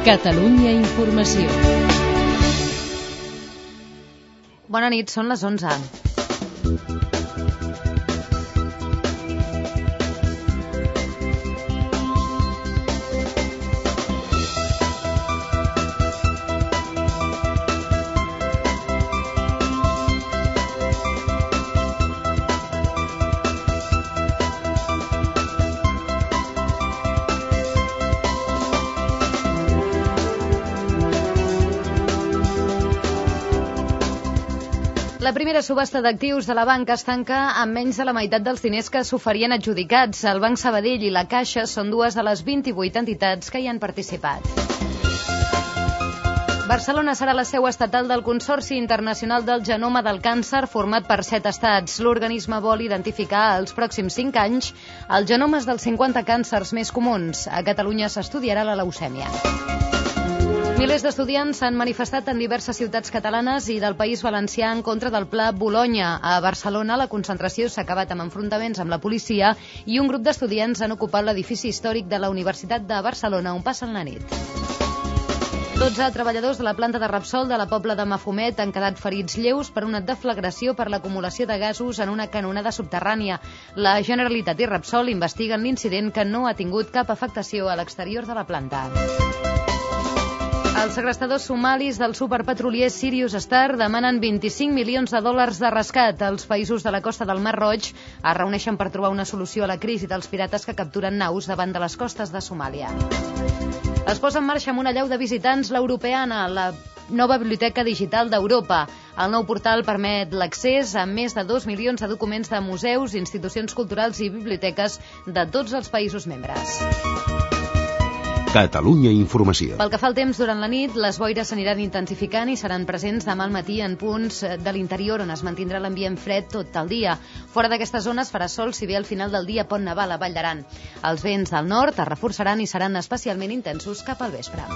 Catalunya Informació. Bona nit, són les 11. La primera subhasta d'actius de la banca es tanca amb menys de la meitat dels diners que s'oferien adjudicats. El Banc Sabadell i la Caixa són dues de les 28 entitats que hi han participat. Barcelona serà la seu estatal del Consorci Internacional del Genoma del Càncer format per set estats. L'organisme vol identificar els pròxims 5 anys els genomes dels 50 càncers més comuns. A Catalunya s'estudiarà la leucèmia. Milers d'estudiants s'han manifestat en diverses ciutats catalanes i del País Valencià en contra del Pla Bologna. A Barcelona la concentració s'ha acabat amb enfrontaments amb la policia i un grup d'estudiants han ocupat l'edifici històric de la Universitat de Barcelona on passen la nit. 12 treballadors de la planta de Repsol de la Pobla de Mafumet han quedat ferits lleus per una deflagració per l'acumulació de gasos en una canonada subterrània. La Generalitat i Repsol investiguen l'incident que no ha tingut cap afectació a l'exterior de la planta. Els segrestadors somalis del superpetrolier Sirius Star demanen 25 milions de dòlars de rescat. Els països de la costa del Mar Roig es reuneixen per trobar una solució a la crisi dels pirates que capturen naus davant de les costes de Somàlia. Es posa en marxa amb una llau de visitants l'Europeana, la nova biblioteca digital d'Europa. El nou portal permet l'accés a més de 2 milions de documents de museus, institucions culturals i biblioteques de tots els països membres. Catalunya Informació. Pel que fa al temps, durant la nit, les boires s'aniran intensificant i seran presents demà al matí en punts de l'interior on es mantindrà l'ambient fred tot el dia. Fora d'aquestes zones farà sol, si bé al final del dia pot nevar a la Vall d'Aran. Els vents del nord es reforçaran i seran especialment intensos cap al vespre.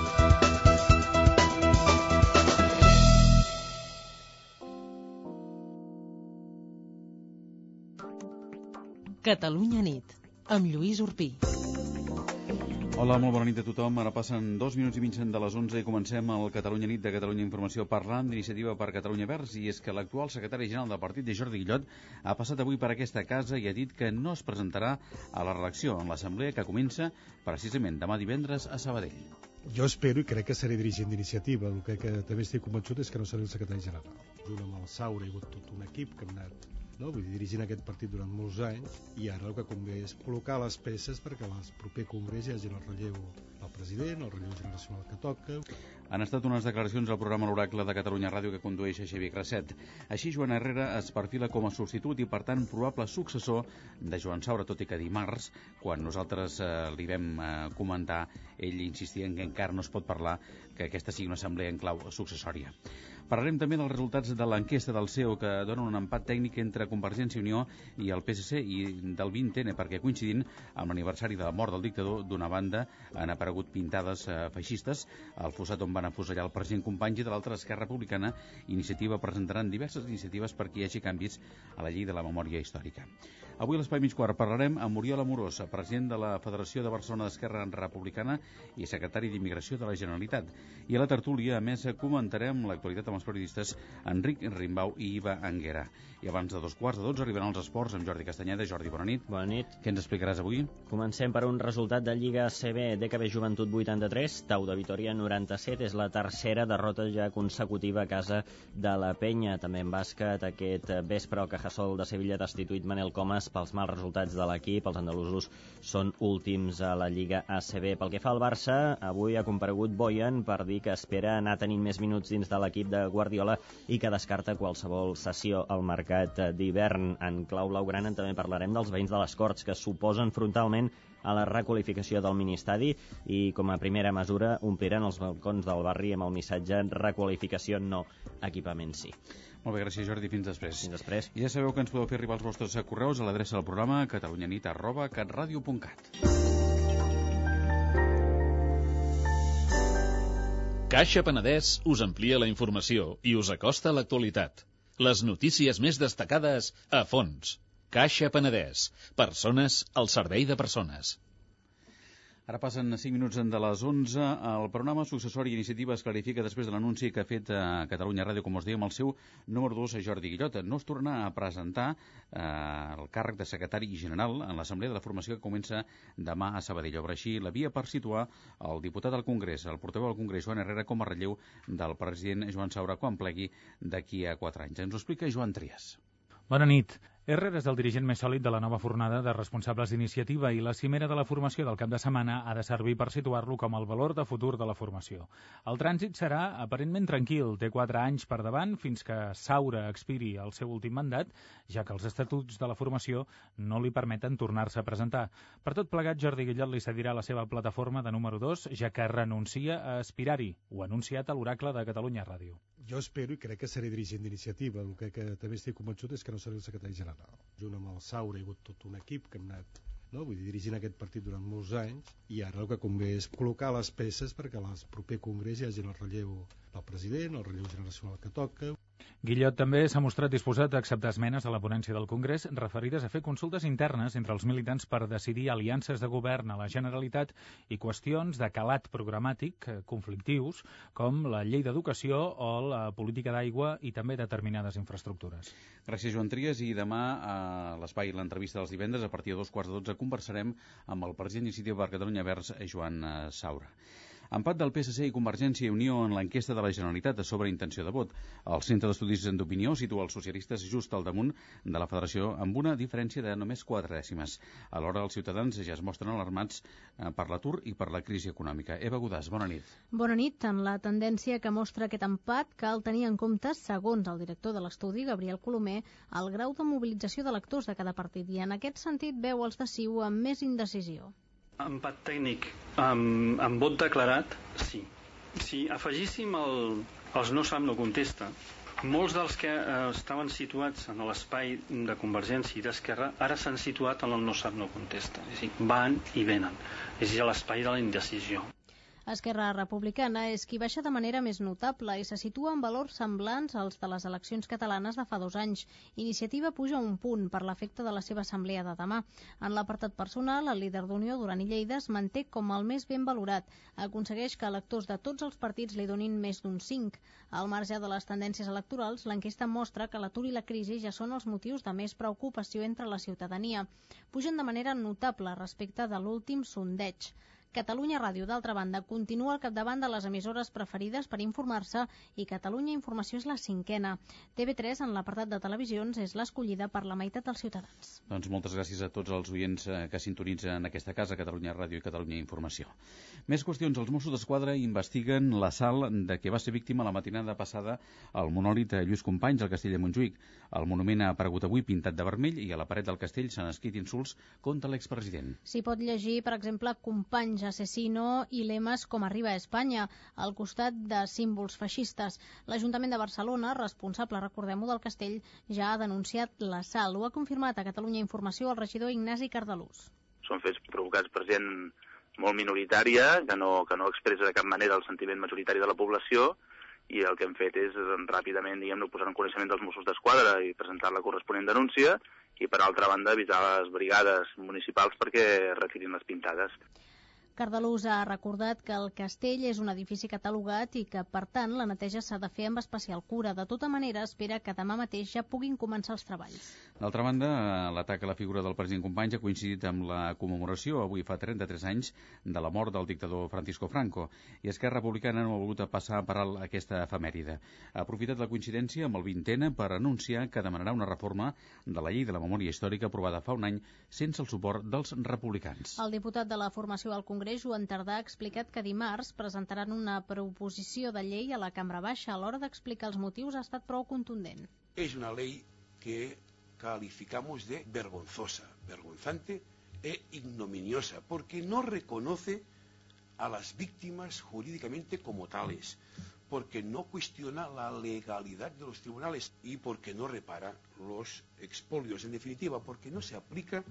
Catalunya nit, amb Lluís Urpí. Hola, molt bona nit a tothom. Ara passen dos minuts i mig de les 11 i comencem el Catalunya nit de Catalunya Informació parlant d'iniciativa per Catalunya Verds i és que l'actual secretari general del partit de Jordi Guillot ha passat avui per aquesta casa i ha dit que no es presentarà a la reelecció en l'assemblea que comença precisament demà divendres a Sabadell. Jo espero i crec que seré dirigent d'iniciativa. El que, que també estic convençut és que no seré el secretari general. Junt amb el Saura hagut tot un equip que hem anat no? Vull dir, dirigint aquest partit durant molts anys i ara el que convé és col·locar les peces perquè al proper congrés hi hagi el relleu del president, el relleu generacional que toca. Han estat unes declaracions al programa L'Oracle de Catalunya Ràdio que condueix a Xavier Crasset. Així, Joan Herrera es perfila com a substitut i, per tant, probable successor de Joan Saura, tot i que dimarts, quan nosaltres eh, li vam eh, comentar, ell insistia en que encara no es pot parlar que aquesta sigui una assemblea en clau successòria. Parlarem també dels resultats de l'enquesta del CEO que dona un empat tècnic entre Convergència i Unió i el PSC i del 20N perquè coincidint amb l'aniversari de la mort del dictador d'una banda han aparegut pintades eh, feixistes al fossat on van afusellar el president Companys i de l'altra Esquerra Republicana Iniciativa presentaran diverses iniciatives perquè hi hagi canvis a la llei de la memòria històrica. Avui a l'Espai Mig Quart parlarem amb Oriol Amorós, president de la Federació de Barcelona d'Esquerra Republicana i secretari d'Immigració de la Generalitat. I a la tertúlia, a més, comentarem l'actualitat amb els periodistes Enric Rimbau i Iva Anguera. I abans de dos quarts de dotze arribaran els esports amb Jordi Castanyeda. Jordi, bona nit. Bona nit. Què ens explicaràs avui? Comencem per un resultat de Lliga CB DKB Joventut 83, Tau de Vitoria 97, és la tercera derrota ja consecutiva a casa de la Penya. També en bàsquet, aquest vespre el Cajasol de Sevilla destituït Manel Comas pels mals resultats de l'equip. Els andalusos són últims a la Lliga ACB. Pel que fa al Barça, avui ha comparegut Boyan per dir que espera anar tenint més minuts dins de l'equip de Guardiola i que descarta qualsevol sessió al mercat d'hivern. En clau blaugrana també parlarem dels veïns de les Corts que suposen frontalment a la requalificació del ministadi i com a primera mesura ompliran els balcons del barri amb el missatge requalificació no, equipament sí. Molt bé, gràcies Jordi, fins després. Fins després. I ja sabeu que ens podeu fer arribar els vostres correus a l'adreça del programa catalunyanit arroba catradio.cat. Caixa Penedès us amplia la informació i us acosta a l'actualitat. Les notícies més destacades a fons. Caixa Penedès. Persones al servei de persones. Ara passen 5 minuts de les 11. El programa successori Iniciativa es clarifica després de l'anunci que ha fet a eh, Catalunya Ràdio, com us dèiem, el seu número 2, Jordi Guillot. No es torna a presentar eh, el càrrec de secretari general en l'Assemblea de la Formació que comença demà a Sabadell. Obre així la via per situar el diputat al Congrés, el portaveu del Congrés, Joan Herrera, com a relleu del president Joan Saura quan plegui d'aquí a 4 anys. Ens ho explica Joan Trias. Bona nit. Herrera és el dirigent més sòlid de la nova fornada de responsables d'iniciativa i la cimera de la formació del cap de setmana ha de servir per situar-lo com el valor de futur de la formació. El trànsit serà aparentment tranquil, té quatre anys per davant fins que Saura expiri el seu últim mandat, ja que els estatuts de la formació no li permeten tornar-se a presentar. Per tot plegat, Jordi Guillot li cedirà la seva plataforma de número 2, ja que renuncia a aspirar-hi. Ho ha anunciat a l'oracle de Catalunya Ràdio. Jo espero i crec que seré dirigent d'iniciativa. El que, que també estic convençut és que no seré el secretari general. Junt amb el Saura hi ha hagut tot un equip que hem anat no? Vull dir, dirigint aquest partit durant molts anys i ara el que convé és col·locar les peces perquè al proper congrés hi hagi el relleu del president, el relleu generacional que toca. Guillot també s'ha mostrat disposat a acceptar esmenes a la ponència del Congrés referides a fer consultes internes entre els militants per decidir aliances de govern a la Generalitat i qüestions de calat programàtic eh, conflictius com la llei d'educació o la política d'aigua i també determinades infraestructures. Gràcies, Joan Trias. I demà a l'espai l'entrevista dels divendres, a partir de dos quarts de dotze, conversarem amb el president d'iniciativa per Catalunya Verds, Joan eh, Saura. Empat del PSC i Convergència i Unió en l'enquesta de la Generalitat sobre intenció de vot. El Centre d'Estudis d'Opinió situa els socialistes just al damunt de la Federació amb una diferència de només quatre dècimes. Alhora, els ciutadans ja es mostren alarmats eh, per l'atur i per la crisi econòmica. Eva Godàs, bona nit. Bona nit. En la tendència que mostra aquest empat, cal tenir en compte, segons el director de l'estudi, Gabriel Colomer, el grau de mobilització d'electors de cada partit i en aquest sentit veu els de Ciu amb més indecisió. Empat tècnic amb, amb vot declarat, sí. Si afegíssim el, els no sap, no contesta, molts dels que eh, estaven situats en l'espai de Convergència i d'Esquerra ara s'han situat en el no sap, no contesta. És a dir, van i venen. És a dir, l'espai de la indecisió. Esquerra Republicana és qui baixa de manera més notable i se situa en valors semblants als de les eleccions catalanes de fa dos anys. Iniciativa puja un punt per l'efecte de la seva assemblea de demà. En l'apartat personal, el líder d'Unió, Duran i Lleida, es manté com el més ben valorat. Aconsegueix que electors de tots els partits li donin més d'un 5. Al marge de les tendències electorals, l'enquesta mostra que l'atur i la crisi ja són els motius de més preocupació entre la ciutadania. Pugen de manera notable respecte de l'últim sondeig. Catalunya Ràdio, d'altra banda, continua al capdavant de les emissores preferides per informar-se i Catalunya Informació és la cinquena. TV3, en l'apartat de televisions, és l'escollida per la meitat dels ciutadans. Doncs moltes gràcies a tots els oients eh, que sintonitzen aquesta casa, Catalunya Ràdio i Catalunya Informació. Més qüestions. Els Mossos d'Esquadra investiguen la sal de què va ser víctima la matinada passada al monòlit Lluís Companys al castell de Montjuïc. El monument ha aparegut avui pintat de vermell i a la paret del castell s'han escrit insults contra l'expresident. S'hi pot llegir, per exemple, Companys Asesino i lemes com Arriba a Espanya, al costat de símbols feixistes. L'Ajuntament de Barcelona, responsable, recordem-ho, del castell, ja ha denunciat l'assalt. Ho ha confirmat a Catalunya Informació el regidor Ignasi Cardalús. Són fets provocats per gent molt minoritària, que no, que no expressa de cap manera el sentiment majoritari de la població, i el que hem fet és ràpidament diguem posar en coneixement dels Mossos d'Esquadra i presentar la corresponent denúncia i per altra banda avisar les brigades municipals perquè retirin les pintades. Cardalús ha recordat que el castell és un edifici catalogat i que, per tant, la neteja s'ha de fer amb especial cura. De tota manera, espera que demà mateix ja puguin començar els treballs. D'altra banda, l'atac a la figura del president Companys ha coincidit amb la commemoració, avui fa 33 anys, de la mort del dictador Francisco Franco, i Esquerra Republicana no ha volgut passar per alt aquesta efemèride. Ha aprofitat la coincidència amb el 20 per anunciar que demanarà una reforma de la llei de la memòria històrica aprovada fa un any sense el suport dels republicans. El diputat de la formació al Congrés Congrés, Joan Tardà, ha explicat que dimarts presentaran una proposició de llei a la Cambra Baixa. A l'hora d'explicar els motius ha estat prou contundent. És una llei que calificamos de vergonzosa, vergonzante e ignominiosa, porque no reconoce a las víctimas jurídicamente como tales, porque no cuestiona la legalidad de los tribunales y porque no repara los expolios, en definitiva, porque no se aplica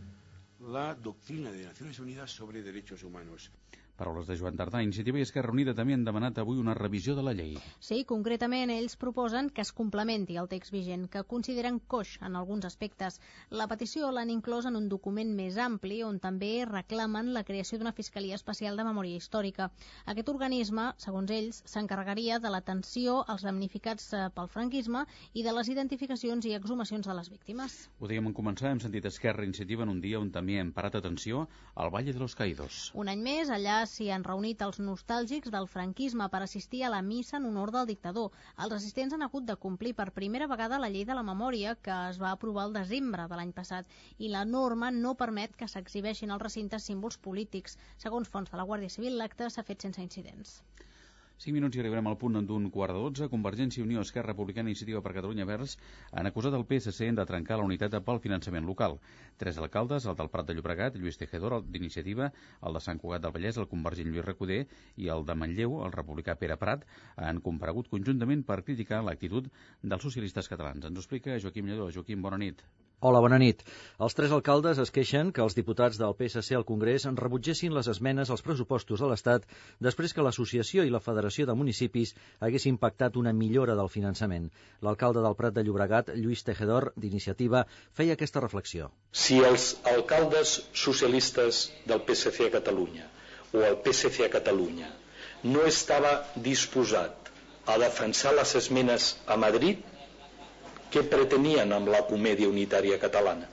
la doctrina de Naciones Unidas sobre derechos humanos. Paraules de Joan Tardà. Iniciativa i Esquerra Unida també han demanat avui una revisió de la llei. Sí, concretament ells proposen que es complementi el text vigent, que consideren coix en alguns aspectes. La petició l'han inclòs en un document més ampli on també reclamen la creació d'una Fiscalia Especial de Memòria Històrica. Aquest organisme, segons ells, s'encarregaria de l'atenció als damnificats eh, pel franquisme i de les identificacions i exhumacions de les víctimes. Ho dèiem en començar, hem sentit Esquerra Iniciativa en un dia on també hem parat atenció al Valle de los Caídos. Un any més, allà s'hi han reunit els nostàlgics del franquisme per assistir a la missa en honor del dictador. Els assistents han hagut de complir per primera vegada la llei de la memòria que es va aprovar el desembre de l'any passat i la norma no permet que s'exhibeixin als recintes símbols polítics. Segons fons de la Guàrdia Civil, l'acte s'ha fet sense incidents. 5 minuts i arribarem al punt d'un quart de 12. Convergència i Unió, Esquerra Republicana i Iniciativa per Catalunya Verds han acusat el PSC de trencar la unitat pel finançament local. Tres alcaldes, el del Prat de Llobregat, Lluís Tejedor, el d'Iniciativa, el de Sant Cugat del Vallès, el convergent Lluís Recoder i el de Manlleu, el republicà Pere Prat, han comparegut conjuntament per criticar l'actitud dels socialistes catalans. Ens ho explica Joaquim Lledó. Joaquim, bona nit. Hola, bona nit. Els tres alcaldes es queixen que els diputats del PSC al Congrés rebutgessin les esmenes als pressupostos de l'Estat després que l'associació i la Federació de Municipis haguessin pactat una millora del finançament. L'alcalde del Prat de Llobregat, Lluís Tejedor, d'Iniciativa, feia aquesta reflexió. Si els alcaldes socialistes del PSC a Catalunya o el PSC a Catalunya no estava disposat a defensar les esmenes a Madrid, què pretenien amb la comèdia unitària catalana?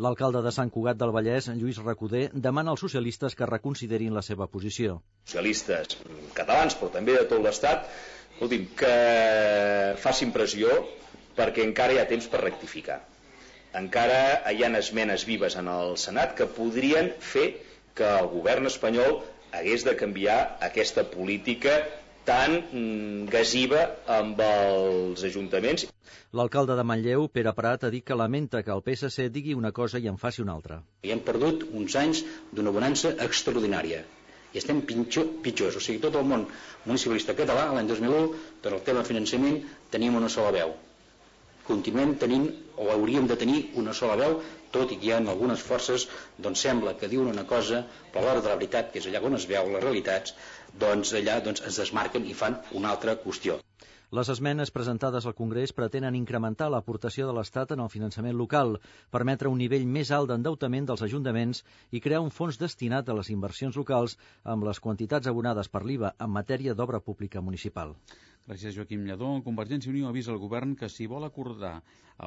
L'alcalde de Sant Cugat del Vallès, Lluís Recoder, demana als socialistes que reconsiderin la seva posició. Socialistes catalans, però també de tot l'Estat, que facin pressió perquè encara hi ha temps per rectificar. Encara hi ha esmenes vives en el Senat que podrien fer que el govern espanyol hagués de canviar aquesta política tan mm, gasiva amb els ajuntaments. L'alcalde de Manlleu, Pere Prat, ha dit que lamenta que el PSC digui una cosa i en faci una altra. I hem perdut uns anys d'una bonança extraordinària i estem pitjor, pitjors. O sigui, tot el món municipalista català, l'any 2001, per al tema finançament, teníem una sola veu. Continuem tenint, o hauríem de tenir, una sola veu, tot i que hi ha algunes forces, doncs sembla que diuen una cosa, però a l'hora de la veritat, que és allà on es veu les realitats, doncs allà doncs, es desmarquen i fan una altra qüestió. Les esmenes presentades al Congrés pretenen incrementar l'aportació de l'Estat en el finançament local, permetre un nivell més alt d'endeutament dels ajuntaments i crear un fons destinat a les inversions locals amb les quantitats abonades per l'IVA en matèria d'obra pública municipal. Gràcies, Joaquim Lledó. Convergència i Unió avisa al govern que si vol acordar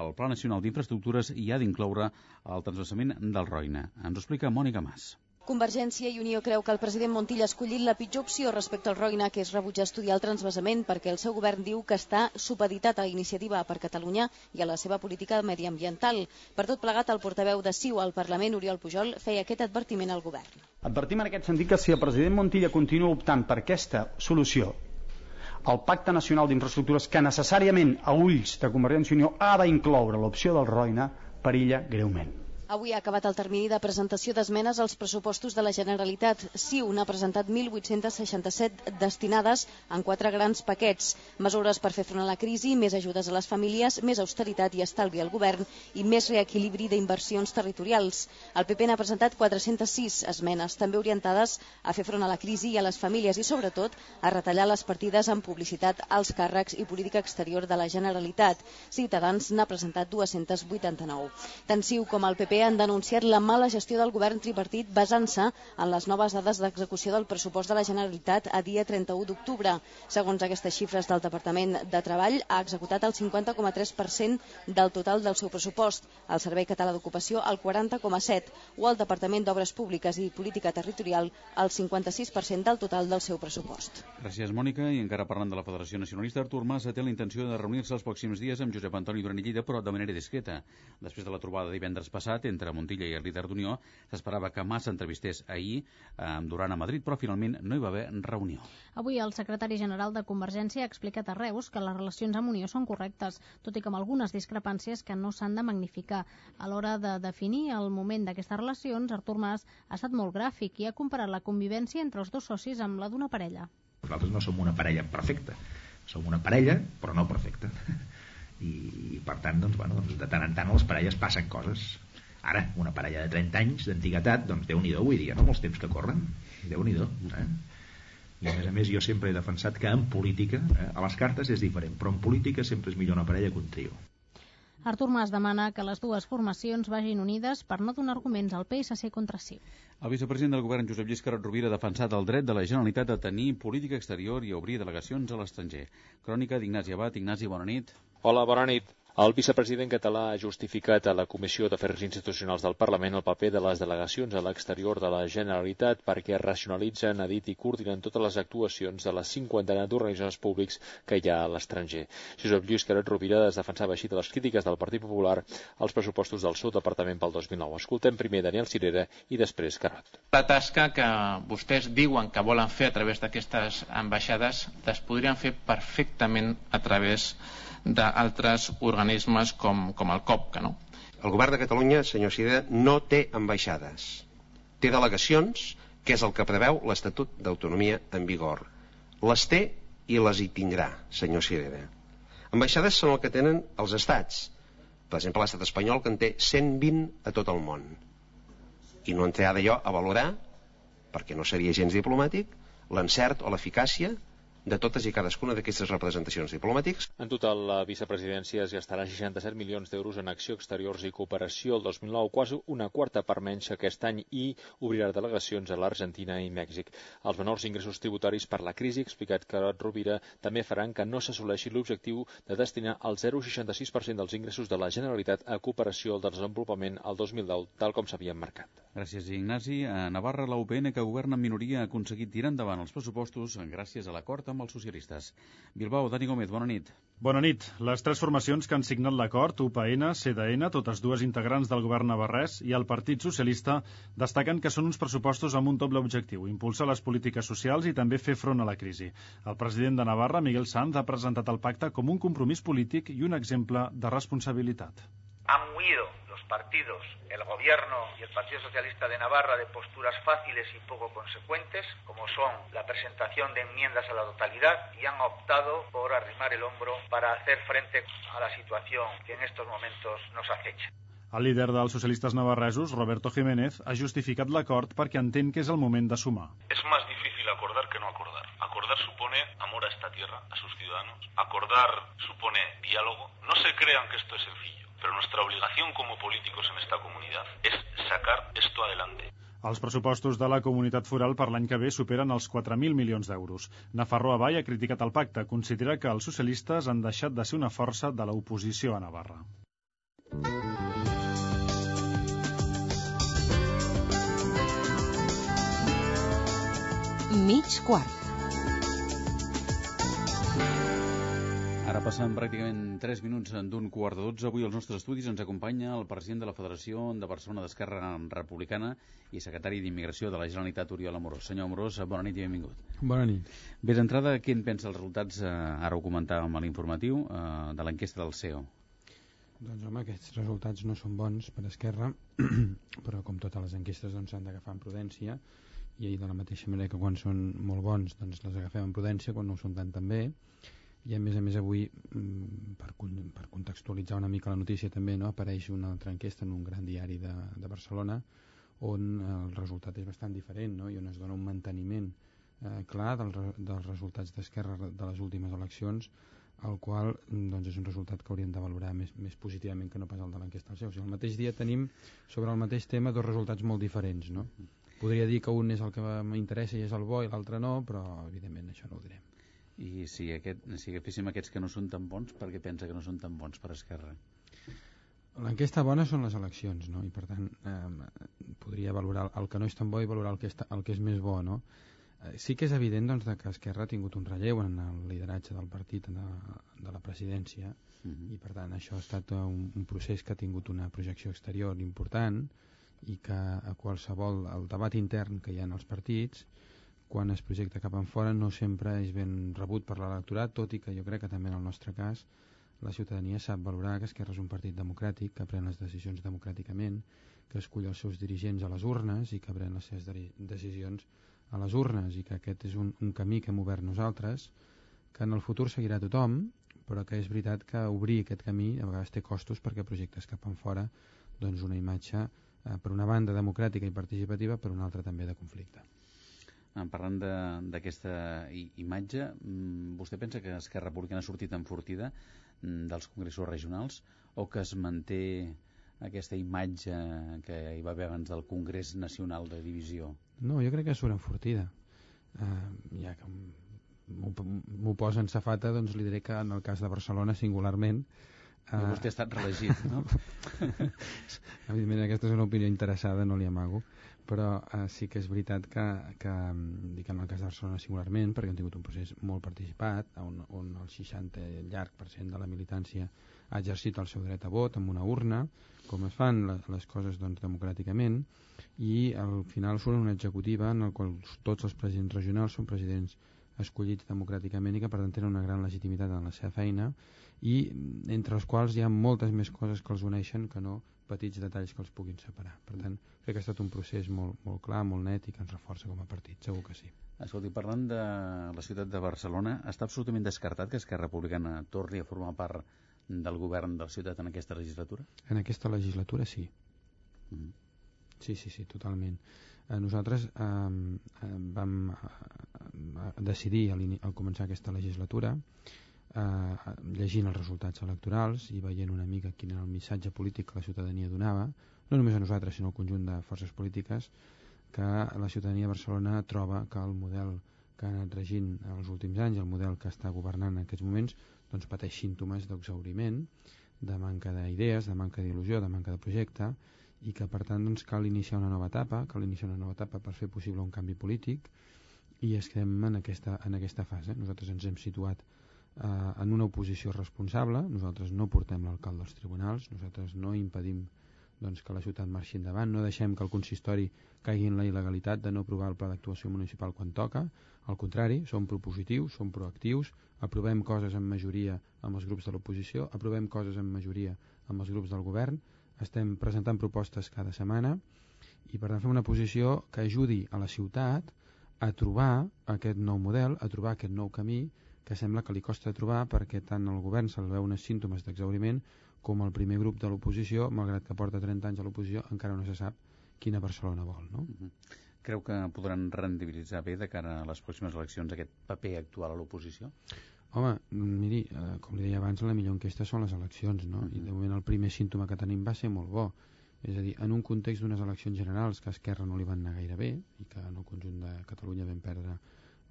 el Pla Nacional d'Infraestructures hi ha d'incloure el transversament del Roine. Ens ho explica Mònica Mas. Convergència i Unió creu que el president Montilla ha escollit la pitjor opció respecte al Roina, que és rebutjar estudiar el transvasament perquè el seu govern diu que està supeditat a iniciativa per Catalunya i a la seva política mediambiental. Per tot plegat, el portaveu de CiU al Parlament, Oriol Pujol, feia aquest advertiment al govern. Advertim en aquest sentit que si el president Montilla continua optant per aquesta solució, el Pacte Nacional d'Infraestructures, que necessàriament a ulls de Convergència i Unió ha d'incloure l'opció del Roina, perilla greument. Avui ha acabat el termini de presentació d'esmenes als pressupostos de la Generalitat. CiU n'ha presentat 1.867 destinades en quatre grans paquets. Mesures per fer front a la crisi, més ajudes a les famílies, més austeritat i estalvi al govern i més reequilibri d'inversions territorials. El PP n'ha presentat 406 esmenes, també orientades a fer front a la crisi i a les famílies i, sobretot, a retallar les partides en publicitat als càrrecs i política exterior de la Generalitat. Ciutadans n'ha presentat 289. Tant CiU com el PP han denunciat la mala gestió del govern tripartit basant-se en les noves dades d'execució del pressupost de la Generalitat a dia 31 d'octubre. Segons aquestes xifres del Departament de Treball, ha executat el 50,3% del total del seu pressupost, el Servei Català d'Ocupació el 40,7% o el Departament d'Obres Públiques i Política Territorial el 56% del total del seu pressupost. Gràcies, Mònica. I encara parlant de la Federació Nacionalista, Artur Mas té la intenció de reunir-se els pròxims dies amb Josep Antoni Duran i Lleida, però de manera discreta. Després de la trobada divendres passat entre Montilla i el líder d'Unió, s'esperava que Mas s'entrevistés ahir amb Duran a Madrid, però finalment no hi va haver reunió. Avui el secretari general de Convergència ha explicat a Reus que les relacions amb Unió són correctes, tot i que amb algunes discrepàncies que no s'han de magnificar. A l'hora de definir el moment d'aquestes relacions, Artur Mas ha estat molt gràfic i ha comparat la convivència entre els dos socis amb la d'una parella. Nosaltres no som una parella perfecta, som una parella però no perfecta. I, i per tant, doncs, bueno, doncs, de tant en tant a les parelles passen coses Ara, una parella de 30 anys d'antiguitat, doncs déu nhi vull dir, no? Molts temps que corren. déu nhi eh? I a més a més jo sempre he defensat que en política, eh, a les cartes és diferent, però en política sempre és millor una parella que un trio. Artur Mas demana que les dues formacions vagin unides per no donar arguments al PSC contra sí. El vicepresident del govern, Josep Lluís Carot Rovira, ha defensat el dret de la Generalitat a tenir política exterior i a obrir delegacions a l'estranger. Crònica d'Ignasi Abat. Ignasi, bona nit. Hola, bona nit. El vicepresident català ha justificat a la Comissió d'Afers Institucionals del Parlament el paper de les delegacions a l'exterior de la Generalitat perquè racionalitzen, ha dit i coordinen totes les actuacions de la cinquantena d'organismes públics que hi ha a l'estranger. Josep Lluís Carot Rovira es defensava així de les crítiques del Partit Popular als pressupostos del seu departament pel 2009. Escoltem primer Daniel Cirera i després Carot. La tasca que vostès diuen que volen fer a través d'aquestes ambaixades es podrien fer perfectament a través d'altres organismes com, com el COP. No? El govern de Catalunya, senyor Sida, no té ambaixades. Té delegacions, que és el que preveu l'Estatut d'Autonomia en vigor. Les té i les hi tindrà, senyor Sirera. Ambaixades són el que tenen els estats. Per exemple, l'estat espanyol, que en té 120 a tot el món. I no entrarà jo a valorar, perquè no seria gens diplomàtic, l'encert o l'eficàcia de totes i cadascuna d'aquestes representacions diplomàtics. En total, la vicepresidència es gastarà 67 milions d'euros en acció exteriors i cooperació el 2009, quasi una quarta per menys aquest any, i obrirà delegacions a l'Argentina i Mèxic. Els menors ingressos tributaris per la crisi, explicat Carot Rovira, també faran que no s'assoleixi l'objectiu de destinar el 0,66% dels ingressos de la Generalitat a cooperació al desenvolupament al 2010, tal com s'havien marcat. Gràcies, Ignasi. A Navarra, la UPN, que governa en minoria, ha aconseguit tirar endavant els pressupostos gràcies a l'acord amb els socialistes. Bilbao, Dani Gómez, bona nit. Bona nit. Les tres formacions que han signat l'acord, UPN, CDN, totes dues integrants del govern navarrès, i el Partit Socialista, destaquen que són uns pressupostos amb un doble objectiu, impulsar les polítiques socials i també fer front a la crisi. El president de Navarra, Miguel Sanz, ha presentat el pacte com un compromís polític i un exemple de responsabilitat. Han huido partidos, el Gobierno y el Partido Socialista de Navarra, de posturas fáciles y poco consecuentes, como son la presentación de enmiendas a la totalidad, y han optado por arrimar el hombro para hacer frente a la situación que en estos momentos nos acecha. El líder dels socialistes navarresos, Roberto Jiménez, ha justificat l'acord perquè entén que és el moment de sumar. Es más difícil acordar que no acordar. Acordar supone amor a esta tierra, a sus ciudadanos. Acordar supone diálogo. No se crean que esto es sencillo. Pero nuestra obligación como políticos en esta comunidad es sacar esto adelante. Els pressupostos de la comunitat foral per l'any que ve superen els 4.000 milions d'euros. Nafarro Avall ha criticat el pacte, considera que els socialistes han deixat de ser una força de l'oposició a Navarra. Mig quart. Ara passen pràcticament 3 minuts d'un quart de 12. Avui als nostres estudis ens acompanya el president de la Federació de Barcelona d'Esquerra Republicana i secretari d'Immigració de la Generalitat, Oriol Amorós. Senyor Amorós, bona nit i benvingut. Bona nit. Bé, d'entrada, què en pensa els resultats, eh, ara ho comentàvem a l'informatiu, eh, de l'enquesta del CEO? Doncs home, aquests resultats no són bons per Esquerra, però com totes les enquestes doncs s'han d'agafar amb prudència i de la mateixa manera que quan són molt bons doncs les agafem amb prudència, quan no ho són tant també i a més a més avui mm, per, per contextualitzar una mica la notícia també no, apareix una altra enquesta en un gran diari de, de Barcelona on el resultat és bastant diferent no? i on es dona un manteniment eh, clar del, dels resultats d'Esquerra de les últimes eleccions el qual doncs, és un resultat que hauríem de valorar més, més positivament que no pas el de l'enquesta del seu. O sigui, el mateix dia tenim sobre el mateix tema dos resultats molt diferents. No? Podria dir que un és el que m'interessa i és el bo i l'altre no, però evidentment això no ho direm. I si, aquest, si agaféssim aquests que no són tan bons, per què pensa que no són tan bons per Esquerra? L'enquesta bona són les eleccions, no? I per tant, eh, podria valorar el que no és tan bo i valorar el que, està, el que és més bo, no? Eh, sí que és evident doncs, que Esquerra ha tingut un relleu en el lideratge del partit de, de la presidència uh mhm. -huh. i per tant això ha estat un, un procés que ha tingut una projecció exterior important i que a qualsevol el debat intern que hi ha en els partits quan es projecta cap en fora no sempre és ben rebut per l'electorat, tot i que jo crec que també en el nostre cas la ciutadania sap valorar que Esquerra és un partit democràtic, que pren les decisions democràticament, que escull els seus dirigents a les urnes i que pren les seves decisions a les urnes i que aquest és un, un camí que hem obert nosaltres, que en el futur seguirà tothom, però que és veritat que obrir aquest camí a vegades té costos perquè projectes cap en fora doncs una imatge eh, per una banda democràtica i participativa, per una altra també de conflicte. Parlant d'aquesta imatge, mm, vostè pensa que Esquerra Republicana ha sortit enfortida mm, dels congressos regionals o que es manté aquesta imatge que hi va haver abans del Congrés Nacional de Divisió? No, jo crec que surt enfortida. Uh, ja que m'ho posa en safata, doncs li diré que en el cas de Barcelona singularment Uh, vostè ha estat reelegit, no? Evidentment, aquesta és una opinió interessada, no li amago, però uh, sí que és veritat que, que mm, dic en el cas de Barcelona singularment, perquè hem tingut un procés molt participat, on, on el 60 llarg per cent de la militància ha exercit el seu dret a vot amb una urna, com es fan les, les coses doncs, democràticament, i al final surt una executiva en el qual tots els presidents regionals són presidents escollits democràticament i que per tant tenen una gran legitimitat en la seva feina i entre els quals hi ha moltes més coses que els uneixen que no petits detalls que els puguin separar. Per tant, crec que ha estat un procés molt, molt clar, molt net i que ens reforça com a partit, segur que sí. Escolti, parlant de la ciutat de Barcelona, està absolutament descartat que Esquerra Republicana torni a formar part del govern de la ciutat en aquesta legislatura? En aquesta legislatura sí. Mm -hmm. Sí, sí, sí, totalment. Eh, nosaltres eh, vam eh, decidir al, al començar aquesta legislatura eh, llegint els resultats electorals i veient una mica quin era el missatge polític que la ciutadania donava, no només a nosaltres sinó al conjunt de forces polítiques, que la ciutadania de Barcelona troba que el model que ha anat regint els últims anys, el model que està governant en aquests moments, doncs pateix símptomes d'exauriment, de manca d'idees, de manca d'il·lusió, de manca de projecte, i que per tant doncs, cal iniciar una nova etapa, cal iniciar una nova etapa per fer possible un canvi polític i estem en aquesta, en aquesta fase. Nosaltres ens hem situat eh, en una oposició responsable, nosaltres no portem l'alcalde als tribunals, nosaltres no impedim doncs, que la ciutat marxi endavant, no deixem que el consistori caigui en la il·legalitat de no aprovar el pla d'actuació municipal quan toca, al contrari, som propositius, som proactius, aprovem coses en majoria amb els grups de l'oposició, aprovem coses en majoria amb els grups del govern, estem presentant propostes cada setmana i per tant fem una posició que ajudi a la ciutat a trobar aquest nou model, a trobar aquest nou camí que sembla que li costa trobar perquè tant el govern se'l veu uns símptomes d'exauriment com el primer grup de l'oposició, malgrat que porta 30 anys a l'oposició, encara no se sap quina Barcelona vol. No? Mm -hmm. Creu que podran rendibilitzar bé de cara a les pròximes eleccions aquest paper actual a l'oposició? Home, miri, eh, com li deia abans, la millor enquesta són les eleccions, no? Uh -huh. I de moment el primer símptoma que tenim va ser molt bo. És a dir, en un context d'unes eleccions generals que a Esquerra no li van anar gaire bé i que en el conjunt de Catalunya vam perdre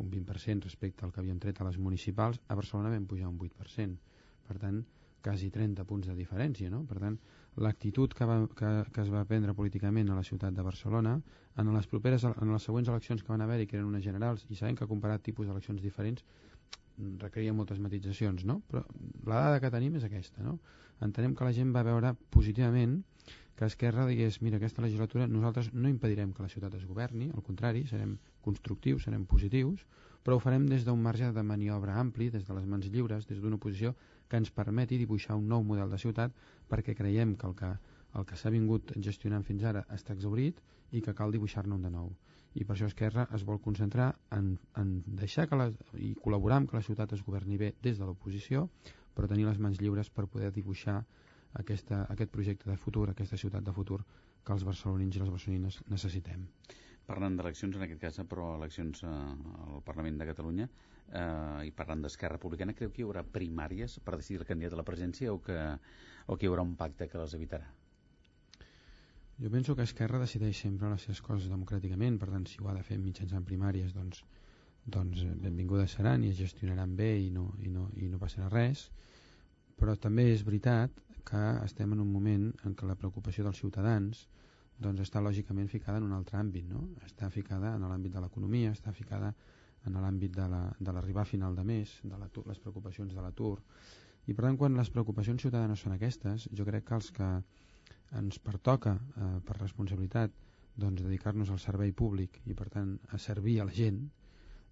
un 20% respecte al que havíem tret a les municipals, a Barcelona vam pujar un 8%. Per tant, quasi 30 punts de diferència, no? Per tant, l'actitud que, va, que, que es va prendre políticament a la ciutat de Barcelona en les properes en les següents eleccions que van haver-hi, que eren unes generals, i sabem que comparat tipus d'eleccions diferents, requeria moltes matitzacions, no? Però la dada que tenim és aquesta, no? Entenem que la gent va veure positivament que Esquerra digués, mira, aquesta legislatura nosaltres no impedirem que la ciutat es governi, al contrari, serem constructius, serem positius, però ho farem des d'un marge de maniobra ampli, des de les mans lliures, des d'una posició que ens permeti dibuixar un nou model de ciutat perquè creiem que el que, el que s'ha vingut gestionant fins ara està exaurit i que cal dibuixar-ne un de nou. I per això Esquerra es vol concentrar en, en deixar que la, i col·laborar amb que la ciutat es governi bé des de l'oposició, però tenir les mans lliures per poder dibuixar aquesta, aquest projecte de futur, aquesta ciutat de futur que els barcelonins i les barcelonines necessitem. Parlant d'eleccions, en aquest cas, però eleccions eh, al Parlament de Catalunya, eh, i parlant d'Esquerra Republicana, creu que hi haurà primàries per decidir el candidat a la presència o que, o que hi haurà un pacte que les evitarà? Jo penso que Esquerra decideix sempre les seves coses democràticament, per tant, si ho ha de fer mitjançant primàries, doncs, doncs eh, benvingudes seran i es gestionaran bé i no, i, no, i no passarà res, però també és veritat que estem en un moment en què la preocupació dels ciutadans doncs està lògicament ficada en un altre àmbit, no? està ficada en l'àmbit de l'economia, està ficada en l'àmbit de l'arribar la, a final de mes, de les preocupacions de l'atur, i per tant quan les preocupacions ciutadanes són aquestes, jo crec que els que ens pertoca eh, per responsabilitat doncs, dedicar-nos al servei públic i per tant a servir a la gent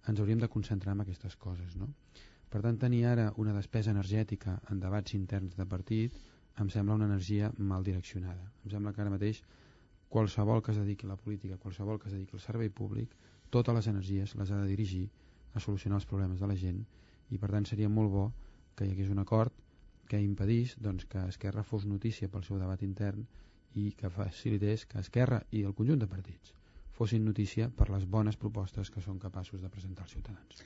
ens hauríem de concentrar en aquestes coses no? per tant tenir ara una despesa energètica en debats interns de partit em sembla una energia mal direccionada em sembla que ara mateix qualsevol que es dediqui a la política qualsevol que es dediqui al servei públic totes les energies les ha de dirigir a solucionar els problemes de la gent i per tant seria molt bo que hi hagués un acord que impedís doncs, que Esquerra fos notícia pel seu debat intern i que facilités que Esquerra i el conjunt de partits fossin notícia per les bones propostes que són capaços de presentar als ciutadans.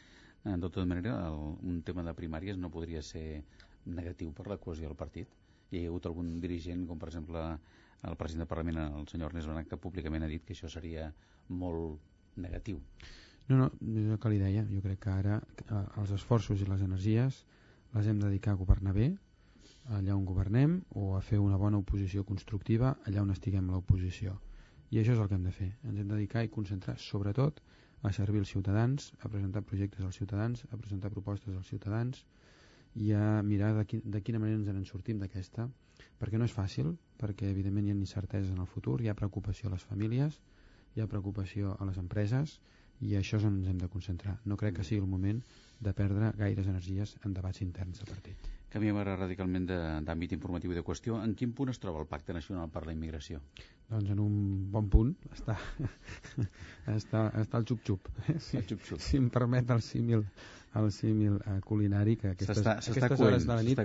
De tota manera, el, un tema de primàries no podria ser negatiu per la cohesió del partit. Hi ha hagut algun dirigent, com per exemple el president del Parlament, el senyor Ernest Benet, que públicament ha dit que això seria molt negatiu. No, no, és el que li deia. Jo crec que ara eh, els esforços i les energies les hem de dedicar a governar bé, allà on governem, o a fer una bona oposició constructiva allà on estiguem l'oposició. I això és el que hem de fer. Ens hem de dedicar i concentrar, sobretot, a servir els ciutadans, a presentar projectes als ciutadans, a presentar propostes als ciutadans i a mirar de, qui, de quina manera ens en sortim d'aquesta, perquè no és fàcil, perquè evidentment hi ha incerteses en el futur, hi ha preocupació a les famílies, hi ha preocupació a les empreses i això és on ens hem de concentrar. No crec que sigui el moment de perdre gaires energies en debats interns de partit. Canviem ara radicalment d'àmbit informatiu i de qüestió. En quin punt es troba el Pacte Nacional per la Immigració? Doncs en un bon punt està, està, està el xup-xup. Si, el xup-xup. si em permet el símil el símil eh, culinari que aquestes, aquestes hores de la nit,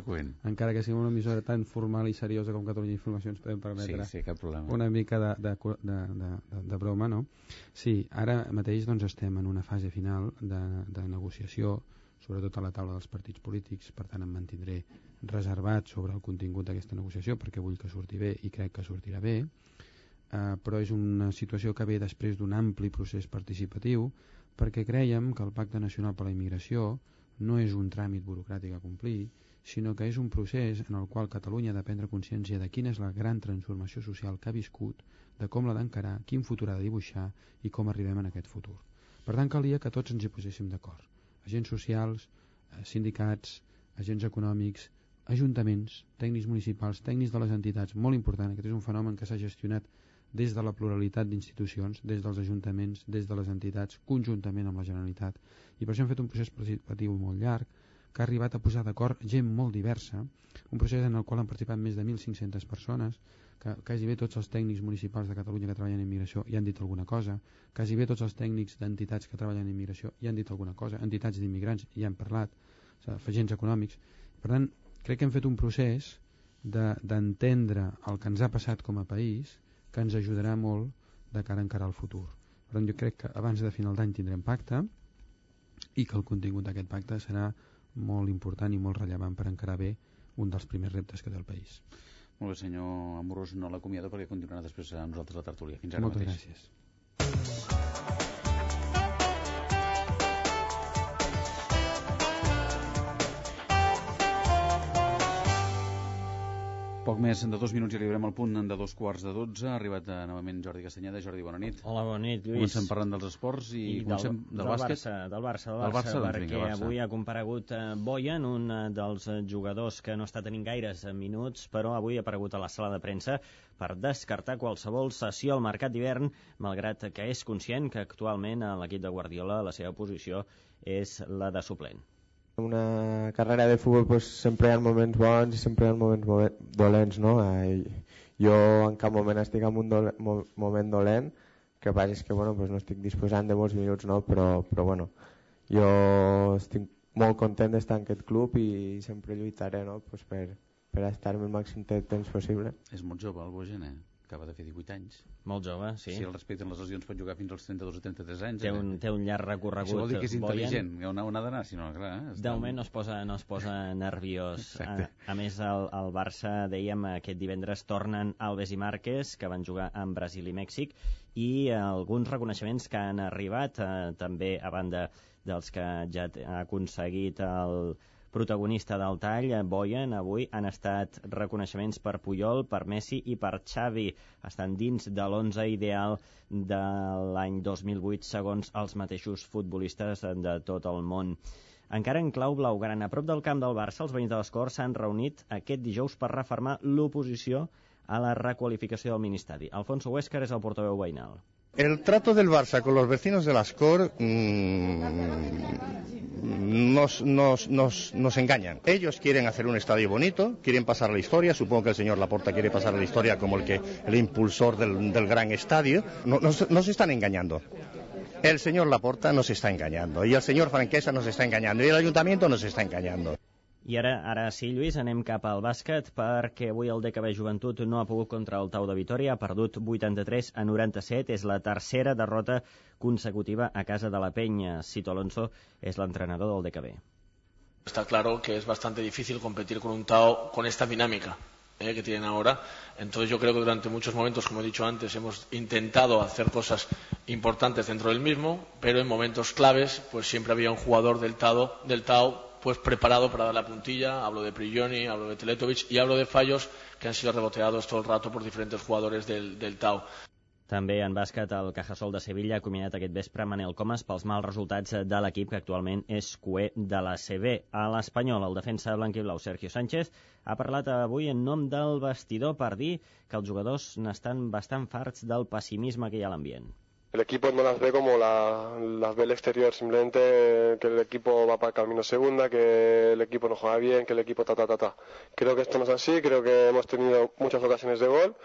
encara que sigui una emissora tan formal i seriosa com Catalunya Informació, ens podem permetre sí, sí, cap problema. una mica de, de, de, de, de, de broma, no? Sí, ara mateix doncs, estem en una fase final de, de negociació sobretot a la taula dels partits polítics, per tant em mantindré reservat sobre el contingut d'aquesta negociació perquè vull que surti bé i crec que sortirà bé, eh, però és una situació que ve després d'un ampli procés participatiu perquè creiem que el Pacte Nacional per la Immigració no és un tràmit burocràtic a complir, sinó que és un procés en el qual Catalunya ha de prendre consciència de quina és la gran transformació social que ha viscut, de com l'ha d'encarar, quin futur ha de dibuixar i com arribem en aquest futur. Per tant, calia que tots ens hi poséssim d'acord. Agents socials, eh, sindicats, agents econòmics, ajuntaments, tècnics municipals, tècnics de les entitats, molt important, aquest és un fenomen que s'ha gestionat des de la pluralitat d'institucions, des dels ajuntaments, des de les entitats, conjuntament amb la Generalitat. I per això hem fet un procés participatiu molt llarg, que ha arribat a posar d'acord gent molt diversa, un procés en el qual han participat més de 1.500 persones, que quasi bé tots els tècnics municipals de Catalunya que treballen en immigració hi han dit alguna cosa, quasi bé tots els tècnics d'entitats que treballen en immigració hi han dit alguna cosa, entitats d'immigrants hi han parlat, agents econòmics. Per tant, crec que hem fet un procés d'entendre de, el que ens ha passat com a país, que ens ajudarà molt de cara a encarar el futur. Per tant, jo crec que abans de final d'any tindrem pacte i que el contingut d'aquest pacte serà molt important i molt rellevant per encarar bé un dels primers reptes que té el país. Molt bé, senyor Amorós, no l'acomiado perquè continuarà després a nosaltres la tertúlia. Fins ara Moltes mateix. gràcies. Poc més de dos minuts i arribarem al punt de dos quarts de dotze. Ha arribat uh, novament Jordi Castanyeda. Jordi, bona nit. Hola, bona nit, Lluís. Comencem parlant dels esports i, I comencem del, del, del bàsquet. Barça, del Barça, del Del Barça, Barça, doncs perquè vinga, Barça. avui ha comparegut eh, Boyan, un eh, dels eh, jugadors que no està tenint gaires eh, minuts, però avui ha aparegut a la sala de premsa per descartar qualsevol sessió al mercat d'hivern, malgrat que és conscient que actualment a l'equip de Guardiola la seva posició és la de suplent. Una carrera de futbol pues, sempre hi ha moments bons i sempre hi ha moments momen- dolents, no? Eh, jo en cap moment estic en un dole, mo, moment dolent, que passa és que bueno, pues, no estic disposant de molts minuts, no? però, però bueno, jo estic molt content d'estar en aquest club i sempre lluitaré no? pues, per, per estar-me el màxim de temps possible. És molt jove, el Bojan, eh? Acaba de fer 18 anys. Molt jove, sí. Si el respecten les lesions pot jugar fins als 32 o 33 anys. Té un, té un llarg recorregut. Això vol dir que és Boyan. intel·ligent. On ha, on ha d'anar? Si no, clar, eh? De moment no es posa, no es posa nerviós. A, Exacte. a més, el, el Barça, dèiem, aquest divendres tornen Alves i Márquez, que van jugar amb Brasil i Mèxic, i eh, alguns reconeixements que han arribat, eh, també a banda dels que ja ha aconseguit el protagonista del tall, eh, Boyan, avui han estat reconeixements per Puyol, per Messi i per Xavi. Estan dins de l'11 ideal de l'any 2008, segons els mateixos futbolistes de tot el món. Encara en clau blaugrana, a prop del camp del Barça, els veïns de les Corts s'han reunit aquest dijous per reformar l'oposició a la requalificació del ministeri. Alfonso Huéscar és el portaveu veïnal. El trato del Barça con los vecinos de las COR mm, nos, nos, engañan. Ellos quieren hacer un estadio bonito, quieren pasar la historia, supongo que el señor Laporta quiere pasar la historia como el, que, el impulsor del, del gran estadio. No- Nos, nos están engañando. El señor Laporta nos está engañando y el señor Franquesa nos está engañando y el ayuntamiento nos está engañando. I ara, ara sí, Lluís, anem cap al bàsquet perquè avui el DKB Joventut no ha pogut contra el Tau de Vitoria, ha perdut 83 a 97, és la tercera derrota consecutiva a casa de la Penya. Cito Alonso és l'entrenador del DKB. Está claro que es bastante difícil competir con un Tao con esta dinámica eh, que tienen ahora. Entonces yo creo que durante muchos momentos, como he dicho antes, hemos intentado hacer cosas importantes dentro del mismo, pero en momentos claves pues siempre había un jugador del Tao, del Tao pues preparado para dar la puntilla. Hablo de Prigioni, hablo de Teletovic y hablo de fallos que han sido reboteados todo el rato por diferentes jugadores del, del Tau. També en bàsquet, el Cajasol de Sevilla ha combinat aquest vespre Manel Comas pels mals resultats de l'equip que actualment és cué de la CB. A l'Espanyol, el defensa blanc-i-blau Sergio Sánchez ha parlat avui en nom del vestidor per dir que els jugadors n'estan bastant farts del pessimisme que hi ha a l'ambient. El equipo no las ve como la, las ve el exterior, simplemente que el equipo va para camino segunda, que el equipo no juega bien, que el equipo ta ta ta ta. Creo que esto no es así, creo que hemos tenido muchas ocasiones de gol,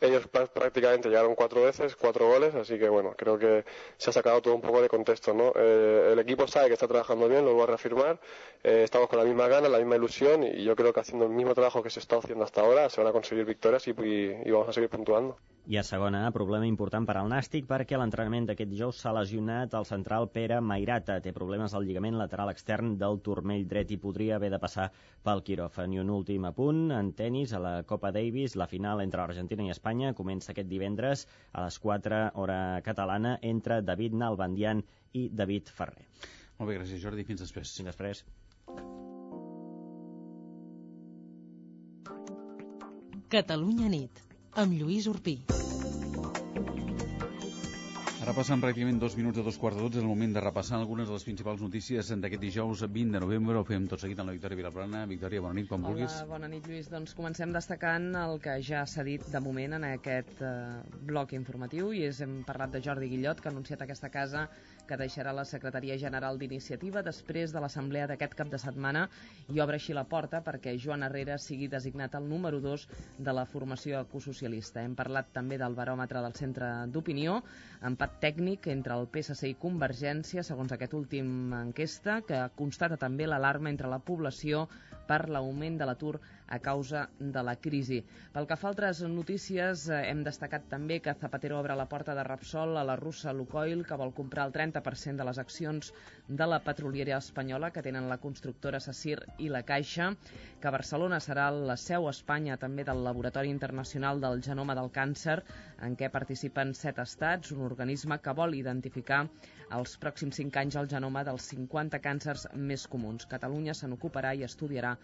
ellos prácticamente llegaron cuatro veces, cuatro goles, así que bueno, creo que se ha sacado todo un poco de contexto, ¿no? Eh, el equipo sabe que está trabajando bien, lo voy a reafirmar, eh, estamos con la misma gana, la misma ilusión y yo creo que haciendo el mismo trabajo que se está haciendo hasta ahora se van a conseguir victorias y, y, y vamos a seguir puntuando. I a segona, problema important per al Nàstic perquè l'entrenament d'aquest dijous s'ha lesionat el central Pere Mairata. Té problemes al lligament lateral extern del turmell dret i podria haver de passar pel quiròfan. I un últim apunt, en tennis, a la Copa Davis, la final entre Argentina i Espanya comença aquest divendres a les 4 hora catalana entre David Nalbandian i David Ferrer. Molt bé, gràcies Jordi, fins després. Fins després. Catalunya nit amb Lluís Urpí. Ara passen pràcticament dos minuts de dos quarts de dotze, és el moment de repassar algunes de les principals notícies d'aquest dijous 20 de novembre. Ho fem tot seguit amb la Victòria Vilaplana. Victòria, bona nit, quan Hola, vulguis. bona nit, Lluís. Doncs comencem destacant el que ja s'ha dit de moment en aquest eh, bloc informatiu i és, hem parlat de Jordi Guillot, que ha anunciat aquesta casa que deixarà la Secretaria General d'Iniciativa després de l'assemblea d'aquest cap de setmana i obre així la porta perquè Joan Herrera sigui designat el número 2 de la formació ecosocialista. Hem parlat també del baròmetre del Centre d'Opinió, empat tècnic entre el PSC i Convergència, segons aquest últim enquesta, que constata també l'alarma entre la població per l'augment de l'atur a causa de la crisi. Pel que fa a altres notícies, eh, hem destacat també que Zapatero obre la porta de Repsol a la russa Lukoil, que vol comprar el 30% de les accions de la petroliera espanyola que tenen la constructora Sacyr i la Caixa, que Barcelona serà la seu a Espanya també del Laboratori Internacional del Genoma del Càncer, en què participen set estats, un organisme que vol identificar els pròxims 5 anys el genoma dels 50 càncers més comuns. Catalunya se n'ocuparà i estudiarà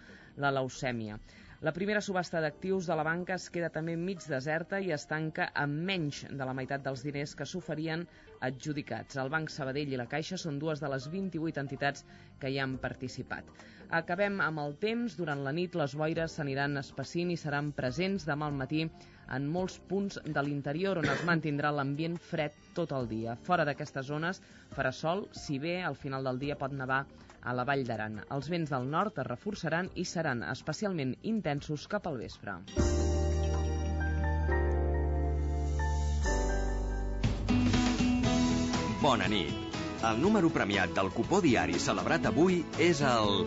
la leucèmia. La primera subhasta d'actius de la banca es queda també mig deserta i es tanca amb menys de la meitat dels diners que s'oferien adjudicats. El Banc Sabadell i la Caixa són dues de les 28 entitats que hi han participat. Acabem amb el temps. Durant la nit les boires s'aniran espessint i seran presents demà al matí en molts punts de l'interior on es mantindrà l'ambient fred tot el dia. Fora d'aquestes zones farà sol, si bé al final del dia pot nevar a la Vall d'Aran. Els vents del nord es reforçaran i seran especialment intensos cap al vespre. Bona nit. El número premiat del cupó diari celebrat avui és el...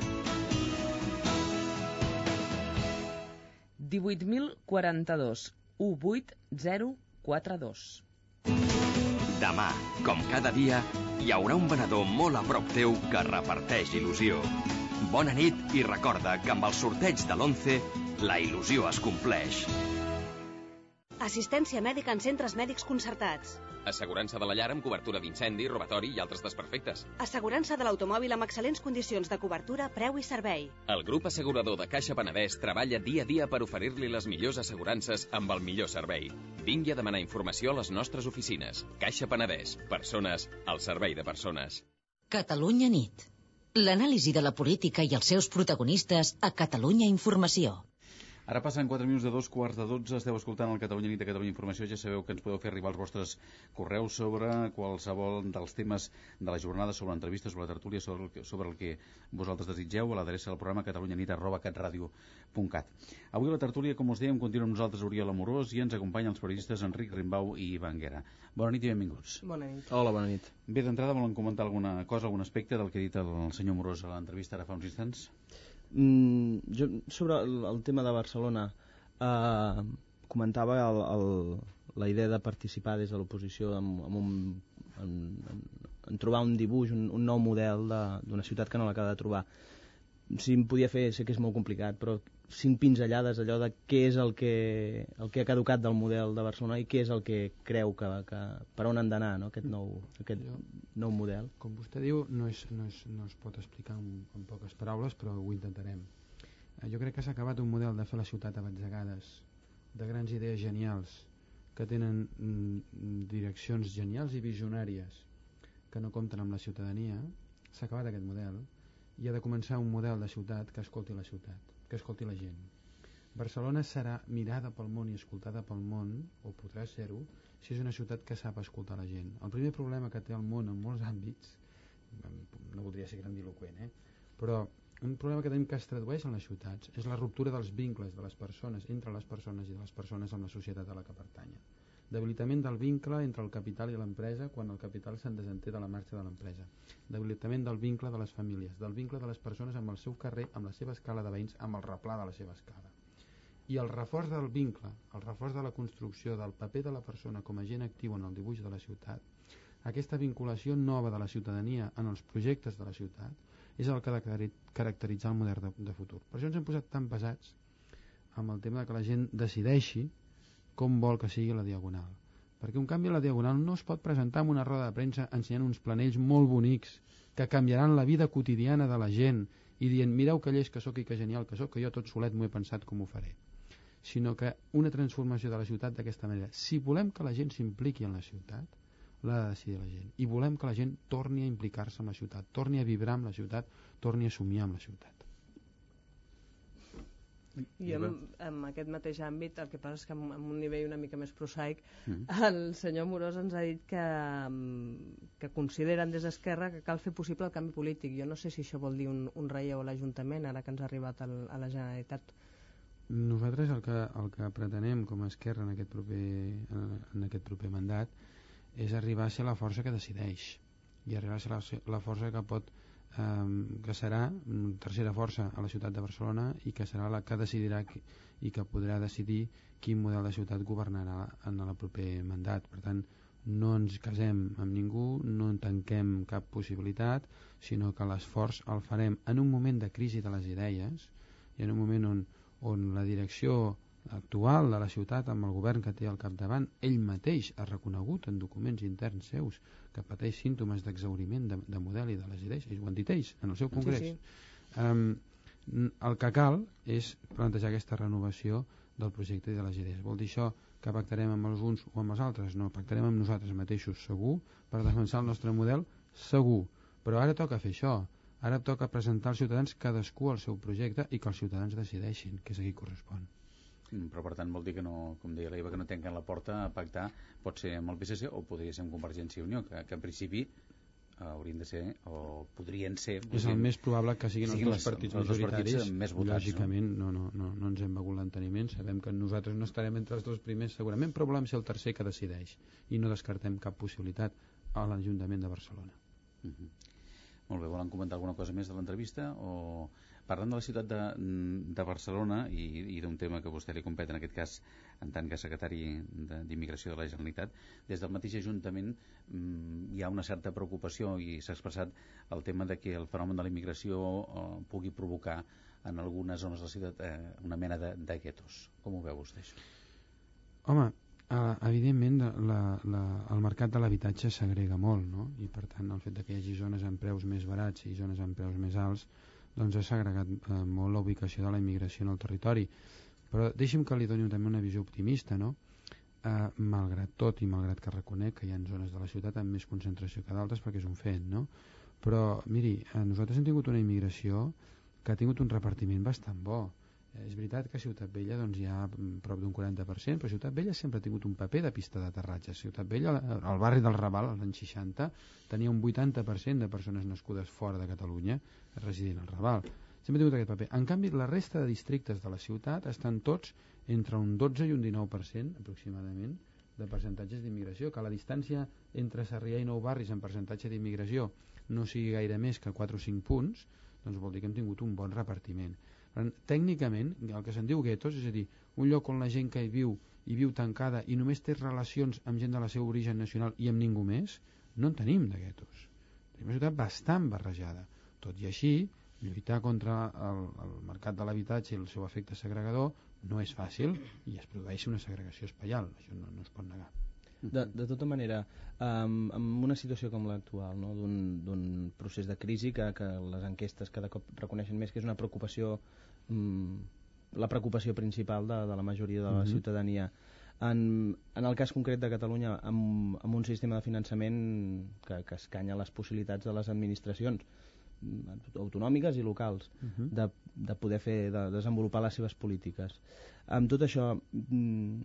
18.042 18042. Demà, com cada dia, hi haurà un venedor molt a prop teu que reparteix il·lusió. Bona nit i recorda que amb el sorteig de l'11 la il·lusió es compleix. Assistència mèdica en centres mèdics concertats. Assegurança de la llar amb cobertura d'incendi, robatori i altres desperfectes. Assegurança de l'automòbil amb excel·lents condicions de cobertura, preu i servei. El grup assegurador de Caixa Penedès treballa dia a dia per oferir-li les millors assegurances amb el millor servei. Vingui a demanar informació a les nostres oficines. Caixa Penedès. Persones al servei de persones. Catalunya nit. L'anàlisi de la política i els seus protagonistes a Catalunya Informació. Ara passen 4 minuts de dos quarts de 12, esteu escoltant el Catalunya Nit de Catalunya Informació, ja sabeu que ens podeu fer arribar els vostres correus sobre qualsevol dels temes de la jornada, sobre entrevistes, sobre la tertúlia, sobre el que, sobre el que vosaltres desitgeu, a l'adreça del programa catalunyanit arroba catradio.cat. Avui a la tertúlia, com us dèiem, continua amb nosaltres Oriol Amorós i ens acompanyen els periodistes Enric Rimbau i Ivan Guerra. Bona nit i benvinguts. Bona nit. Hola, bona nit. Bé, d'entrada volen comentar alguna cosa, algun aspecte del que ha dit el senyor Amorós a l'entrevista ara fa uns instants? Mm, jo, sobre el, el tema de Barcelona, eh, comentava el, el, la idea de participar des de l'oposició en, en, un, en, en, en trobar un dibuix, un, un nou model d'una ciutat que no l'acaba de trobar. Si em podia fer, sé que és molt complicat, però cinc pinzellades allò de què és el que, el que ha caducat del model de Barcelona i què és el que creu que, que per on han d'anar no? aquest, nou, aquest jo, nou model. Com vostè diu, no, és, no, és, no es pot explicar en, en poques paraules, però ho intentarem. Eh, jo crec que s'ha acabat un model de fer la ciutat a batzegades, de grans idees genials, que tenen mm, direccions genials i visionàries, que no compten amb la ciutadania, s'ha acabat aquest model, i ha de començar un model de ciutat que escolti la ciutat, que escolti la gent. Barcelona serà mirada pel món i escoltada pel món, o podrà ser-ho, si és una ciutat que sap escoltar la gent. El primer problema que té el món en molts àmbits, no voldria ser grandiloquent, eh? però un problema que tenim que es tradueix en les ciutats és la ruptura dels vincles de les persones, entre les persones i de les persones amb la societat a la que pertanyen debilitament del vincle entre el capital i l'empresa quan el capital se'n desentén de la marxa de l'empresa, debilitament del vincle de les famílies, del vincle de les persones amb el seu carrer, amb la seva escala de veïns, amb el replà de la seva escala. I el reforç del vincle, el reforç de la construcció del paper de la persona com a agent actiu en el dibuix de la ciutat, aquesta vinculació nova de la ciutadania en els projectes de la ciutat és el que ha de caracteritzar el model de, de futur. Per això ens hem posat tan pesats amb el tema de que la gent decideixi com vol que sigui la Diagonal. Perquè un canvi a la Diagonal no es pot presentar en una roda de premsa ensenyant uns planells molt bonics que canviaran la vida quotidiana de la gent i dient, mireu que llest que sóc i que genial que sóc, que jo tot solet m'ho he pensat com ho faré. Sinó que una transformació de la ciutat d'aquesta manera. Si volem que la gent s'impliqui en la ciutat, l'ha de decidir la gent. I volem que la gent torni a implicar-se en la ciutat, torni a vibrar amb la ciutat, torni a somiar amb la ciutat. I en, en aquest mateix àmbit, el que passa és que en, en un nivell una mica més prosaic, mm. el senyor Morós ens ha dit que, que consideren des d'Esquerra que cal fer possible el canvi polític. Jo no sé si això vol dir un, un relleu a l'Ajuntament, ara que ens ha arribat el, a la Generalitat. Nosaltres el que, el que pretenem com a Esquerra en aquest proper, en aquest proper mandat és arribar a ser la força que decideix i arribar a ser la, la força que pot eh, que serà tercera força a la ciutat de Barcelona i que serà la que decidirà i que podrà decidir quin model de ciutat governarà en el proper mandat. Per tant, no ens casem amb ningú, no en tanquem cap possibilitat, sinó que l'esforç el farem en un moment de crisi de les idees i en un moment on, on la direcció actual de la ciutat amb el govern que té al capdavant, ell mateix ha reconegut en documents interns seus que pateix símptomes d'exauriment de, de model i de les idees, ells ho han dit ells en el seu congrés. Sí, sí. Um, el que cal és plantejar aquesta renovació del projecte i de les idees. Vol dir això que pactarem amb els uns o amb els altres? No, pactarem amb nosaltres mateixos, segur, per defensar el nostre model, segur. Però ara toca fer això. Ara toca presentar als ciutadans cadascú el seu projecte i que els ciutadans decideixin, que és a qui correspon. Mm, però per tant vol dir que no, com deia l'Eva, que no tanquen la porta a pactar, pot ser amb el PSC o podria ser amb Convergència i Unió, que, que en principi eh, haurien de ser, o podrien ser... És el més probable que siguin, siguin els dos partits els majoritaris. Partits més votats, Lògicament, no? No, no, no ens hem begut l'enteniment, sabem que nosaltres no estarem entre els dos primers segurament, però volem ser el tercer que decideix i no descartem cap possibilitat a l'Ajuntament de Barcelona. Uh -huh. Molt bé, volen comentar alguna cosa més de l'entrevista o Parlant de la ciutat de, de Barcelona i, i d'un tema que vostè li competa en aquest cas en tant que secretari d'Immigració de, de la Generalitat, des del mateix Ajuntament mm, hi ha una certa preocupació i s'ha expressat el tema de que el fenomen de la immigració eh, pugui provocar en algunes zones de la ciutat eh, una mena de, de guetos. Com ho veu vostè això? Home, Uh, evidentment la, la, el mercat de l'habitatge s'agrega molt no? i per tant el fet de que hi hagi zones amb preus més barats i zones amb preus més alts doncs ha segregat eh, molt la ubicació de la immigració en el territori. Però deixi'm que li doni també una visió optimista, no? Eh, malgrat tot i malgrat que reconec que hi ha zones de la ciutat amb més concentració que d'altres perquè és un fet, no? Però, miri, eh, nosaltres hem tingut una immigració que ha tingut un repartiment bastant bo Eh, és veritat que a Ciutat Vella doncs, hi ha mm, prop d'un 40%, però Ciutat Vella sempre ha tingut un paper de pista d'aterratge. Ciutat Vella, al barri del Raval, als anys 60, tenia un 80% de persones nascudes fora de Catalunya residint al Raval. Sempre ha tingut aquest paper. En canvi, la resta de districtes de la ciutat estan tots entre un 12 i un 19% aproximadament de percentatges d'immigració, que la distància entre Sarrià i Nou Barris en percentatge d'immigració no sigui gaire més que 4 o 5 punts, doncs vol dir que hem tingut un bon repartiment. Tècnicament, el que se'n diu guetos, és a dir, un lloc on la gent que hi viu i viu tancada i només té relacions amb gent de la seu origen nacional i amb ningú més, no en tenim de guetos. Tenim una ciutat bastant barrejada. Tot i així, lluitar contra el, el mercat de l'habitatge i el seu efecte segregador no és fàcil i es produeix una segregació espaial, això no, no es pot negar. De, de tota manera, um, en una situació com l'actual, no? d'un procés de crisi que, que les enquestes cada cop reconeixen més que és una preocupació, um, la preocupació principal de, de la majoria de la uh mhm. -huh. ciutadania, en, en el cas concret de Catalunya, amb, amb un sistema de finançament que, que escanya les possibilitats de les administracions, autonòmiques i locals uh -huh. de, de poder fer de desenvolupar les seves polítiques. Amb tot això, mm,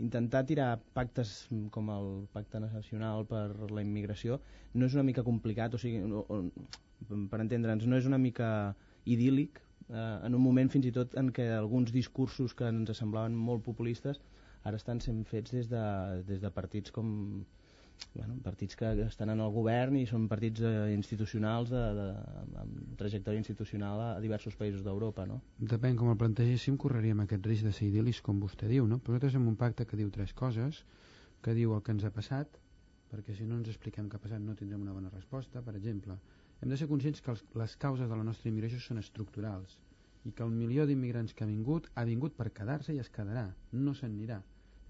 intentar tirar pactes com el Pacte Nacional per la Immigració no és una mica complicat, o sigui, o, o, per entendre'ns, no és una mica idíl·lic eh, en un moment fins i tot en què alguns discursos que ens semblaven molt populistes ara estan sent fets des de, des de partits com bueno, partits que estan en el govern i són partits eh, institucionals de, de, amb trajectòria institucional a, a diversos països d'Europa, no? Depèn com el plantegéssim, correríem aquest risc de ser idíl·lis, com vostè diu, no? Però nosaltres hem un pacte que diu tres coses, que diu el que ens ha passat, perquè si no ens expliquem què ha passat no tindrem una bona resposta. Per exemple, hem de ser conscients que els, les causes de la nostra immigració són estructurals i que el milió d'immigrants que ha vingut ha vingut per quedar-se i es quedarà, no se'n anirà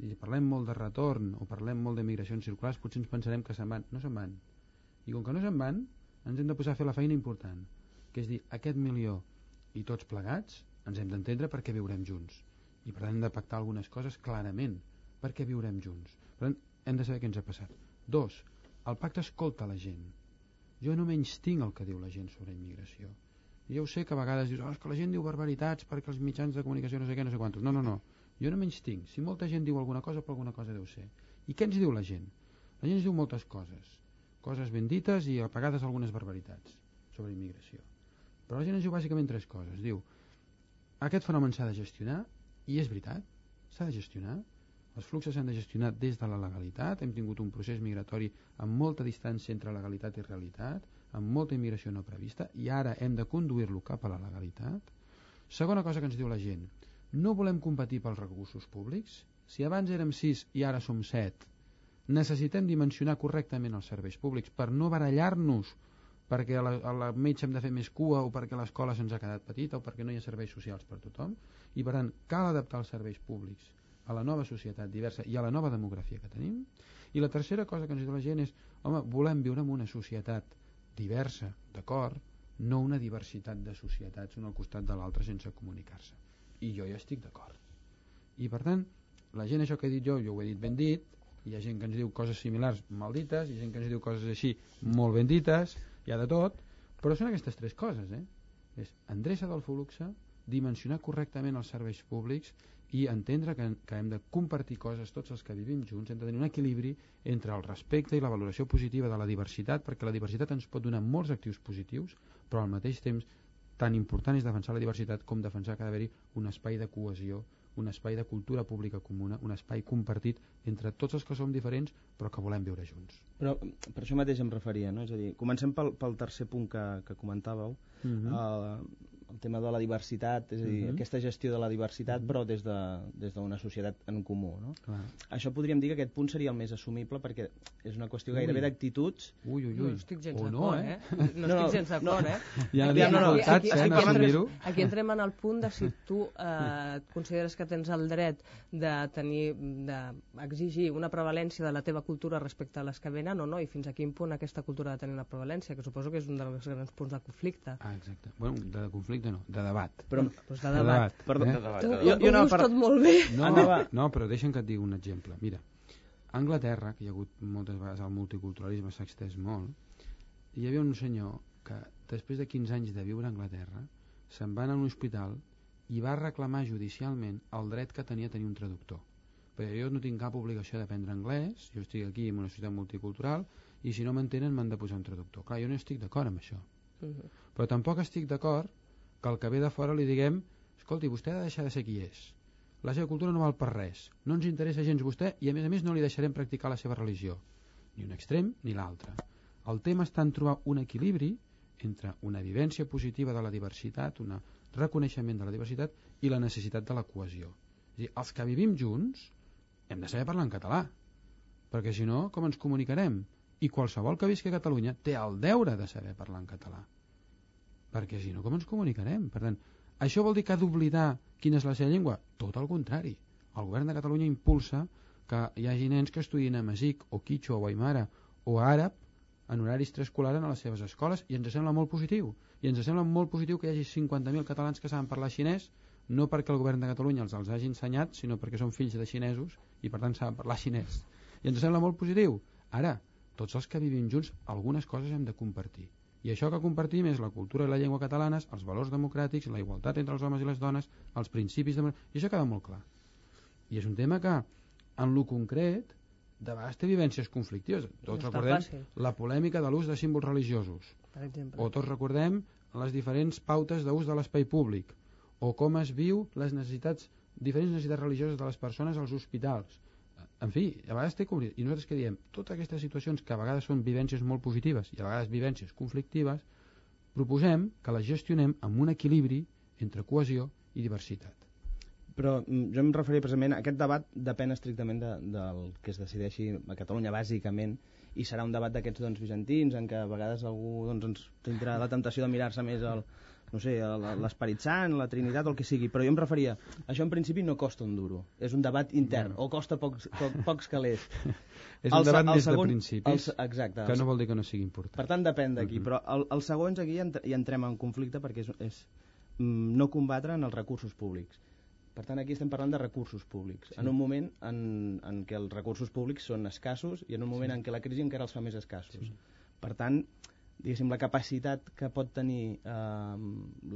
i parlem molt de retorn o parlem molt de migracions circulars, potser ens pensarem que se'n van. No se'n van. I com que no se'n van, ens hem de posar a fer la feina important, que és dir, aquest milió i tots plegats ens hem d'entendre perquè viurem junts. I per tant hem de pactar algunes coses clarament, perquè viurem junts. Per tant, hem de saber què ens ha passat. Dos, el pacte escolta la gent. Jo no menys tinc el que diu la gent sobre immigració. Jo ho sé que a vegades dius, oh, és que la gent diu barbaritats perquè els mitjans de comunicació no sé què, no sé quantos. No, no, no jo no menys tinc. Si molta gent diu alguna cosa, per alguna cosa deu ser. I què ens diu la gent? La gent ens diu moltes coses. Coses ben dites i a vegades algunes barbaritats sobre immigració. Però la gent ens diu bàsicament tres coses. Diu, aquest fenomen s'ha de gestionar, i és veritat, s'ha de gestionar. Els fluxos s'han de gestionar des de la legalitat. Hem tingut un procés migratori amb molta distància entre legalitat i realitat, amb molta immigració no prevista, i ara hem de conduir-lo cap a la legalitat. Segona cosa que ens diu la gent, no volem competir pels recursos públics? Si abans érem 6 i ara som 7, necessitem dimensionar correctament els serveis públics per no barallar-nos perquè a la, a la metge hem de fer més cua o perquè l'escola se'ns ha quedat petita o perquè no hi ha serveis socials per tothom? I per tant cal adaptar els serveis públics a la nova societat diversa i a la nova demografia que tenim? I la tercera cosa que ens diu la gent és home, volem viure en una societat diversa, d'acord? No una diversitat de societats un al costat de l'altre sense comunicar-se i jo hi estic d'acord. I per tant, la gent això que he dit jo, jo ho he dit ben dit, hi ha gent que ens diu coses similars mal dites, hi ha gent que ens diu coses així molt ben dites, hi ha de tot, però són aquestes tres coses, eh? És endreça del fluxe, dimensionar correctament els serveis públics i entendre que, que hem de compartir coses tots els que vivim junts, hem de tenir un equilibri entre el respecte i la valoració positiva de la diversitat, perquè la diversitat ens pot donar molts actius positius, però al mateix temps tan important és defensar la diversitat com defensar que ha d'haver-hi un espai de cohesió, un espai de cultura pública comuna, un espai compartit entre tots els que som diferents però que volem viure junts. Però per això mateix em referia, no? és a dir, comencem pel, pel tercer punt que, que comentàveu, uh -huh. uh, el tema de la diversitat, és a dir, uh mhm. -huh. aquesta gestió de la diversitat, mhm. però des d'una des societat en comú. No? Clar. Això podríem dir que aquest punt seria el més assumible perquè és una qüestió gairebé d'actituds. Ui, ui, ui. No estic gens d'acord, eh? No, no estic gens d'acord, no. eh? Hi ha dificultats, eh, en assumir-ho. Aquí entrem en el punt de si tu eh, consideres que tens el dret de tenir, d'exigir una prevalència de la teva cultura respecte a les que venen o no, i fins a quin punt aquesta cultura ha de tenir una prevalència, que suposo que és un dels grans punts de conflicte. Ah, exacte. Bueno, de conflicte conflicte no, de debat. Però, però de debat. debat Perdó, eh? de debat. Tu, jo, jo no, per... tot molt bé. No, no, però deixa'm que et digui un exemple. Mira, a Anglaterra, que hi ha hagut moltes vegades el multiculturalisme s'ha extès molt, hi havia un senyor que després de 15 anys de viure a Anglaterra se'n va anar a un hospital i va reclamar judicialment el dret que tenia a tenir un traductor perquè jo no tinc cap obligació d'aprendre anglès jo estic aquí en una societat multicultural i si no m'entenen m'han de posar un traductor clar, jo no estic d'acord amb això uh -huh. però tampoc estic d'acord que al que ve de fora li diguem escolti, vostè ha de deixar de ser qui és. La seva cultura no val per res. No ens interessa gens vostè i a més a més no li deixarem practicar la seva religió. Ni un extrem ni l'altre. El tema està en trobar un equilibri entre una vivència positiva de la diversitat, un reconeixement de la diversitat i la necessitat de la cohesió. És dir, els que vivim junts hem de saber parlar en català, perquè si no, com ens comunicarem? I qualsevol que visqui a Catalunya té el deure de saber parlar en català, perquè si no, com ens comunicarem? Per tant, això vol dir que ha d'oblidar quina és la seva llengua? Tot el contrari. El govern de Catalunya impulsa que hi hagi nens que estudien a Masic o Quicho o Aymara o àrab en horaris preescolar a les seves escoles i ens sembla molt positiu. I ens sembla molt positiu que hi hagi 50.000 catalans que saben parlar xinès no perquè el govern de Catalunya els els hagi ensenyat, sinó perquè són fills de xinesos i per tant saben parlar xinès. I ens sembla molt positiu. Ara, tots els que vivim junts, algunes coses hem de compartir. I això que compartim és la cultura i la llengua catalanes, els valors democràtics, la igualtat entre els homes i les dones, els principis de... I això queda molt clar. I és un tema que, en lo concret, de vegades té vivències conflictives. Tots No recordem fàcil. la polèmica de l'ús de símbols religiosos. Per exemple. O tots recordem les diferents pautes d'ús de l'espai públic. O com es viu les necessitats, diferents necessitats religioses de les persones als hospitals. En fi, a vegades té cobrir. I nosaltres què diem? Totes aquestes situacions que a vegades són vivències molt positives i a vegades vivències conflictives, proposem que les gestionem amb un equilibri entre cohesió i diversitat. Però mm, jo em referia precisament a aquest debat depèn estrictament de, del que es decideixi a Catalunya, bàsicament, i serà un debat d'aquests doncs, bizantins en què a vegades algú doncs, ens tindrà la temptació de mirar-se més el, no sé, l'Esperit Sant, la Trinitat o el que sigui, però jo em referia, això en principi no costa un duro, és un debat intern, o costa pocs, po, pocs calés. És un El debat el més segon- de principis, el exacte, que no vol dir que no sigui important. Per tant, depèn d'aquí, Mhm. però el, els segons aquí ja, ja entrem en conflicte perquè és, és mm, no combatre en els recursos públics. Per tant, aquí estem parlant de recursos públics, Sí. en un moment en, en què els recursos públics són escassos i en un moment en què la crisi encara els fa més escassos. Sí. Per tant, diguéssim, la capacitat que pot tenir eh,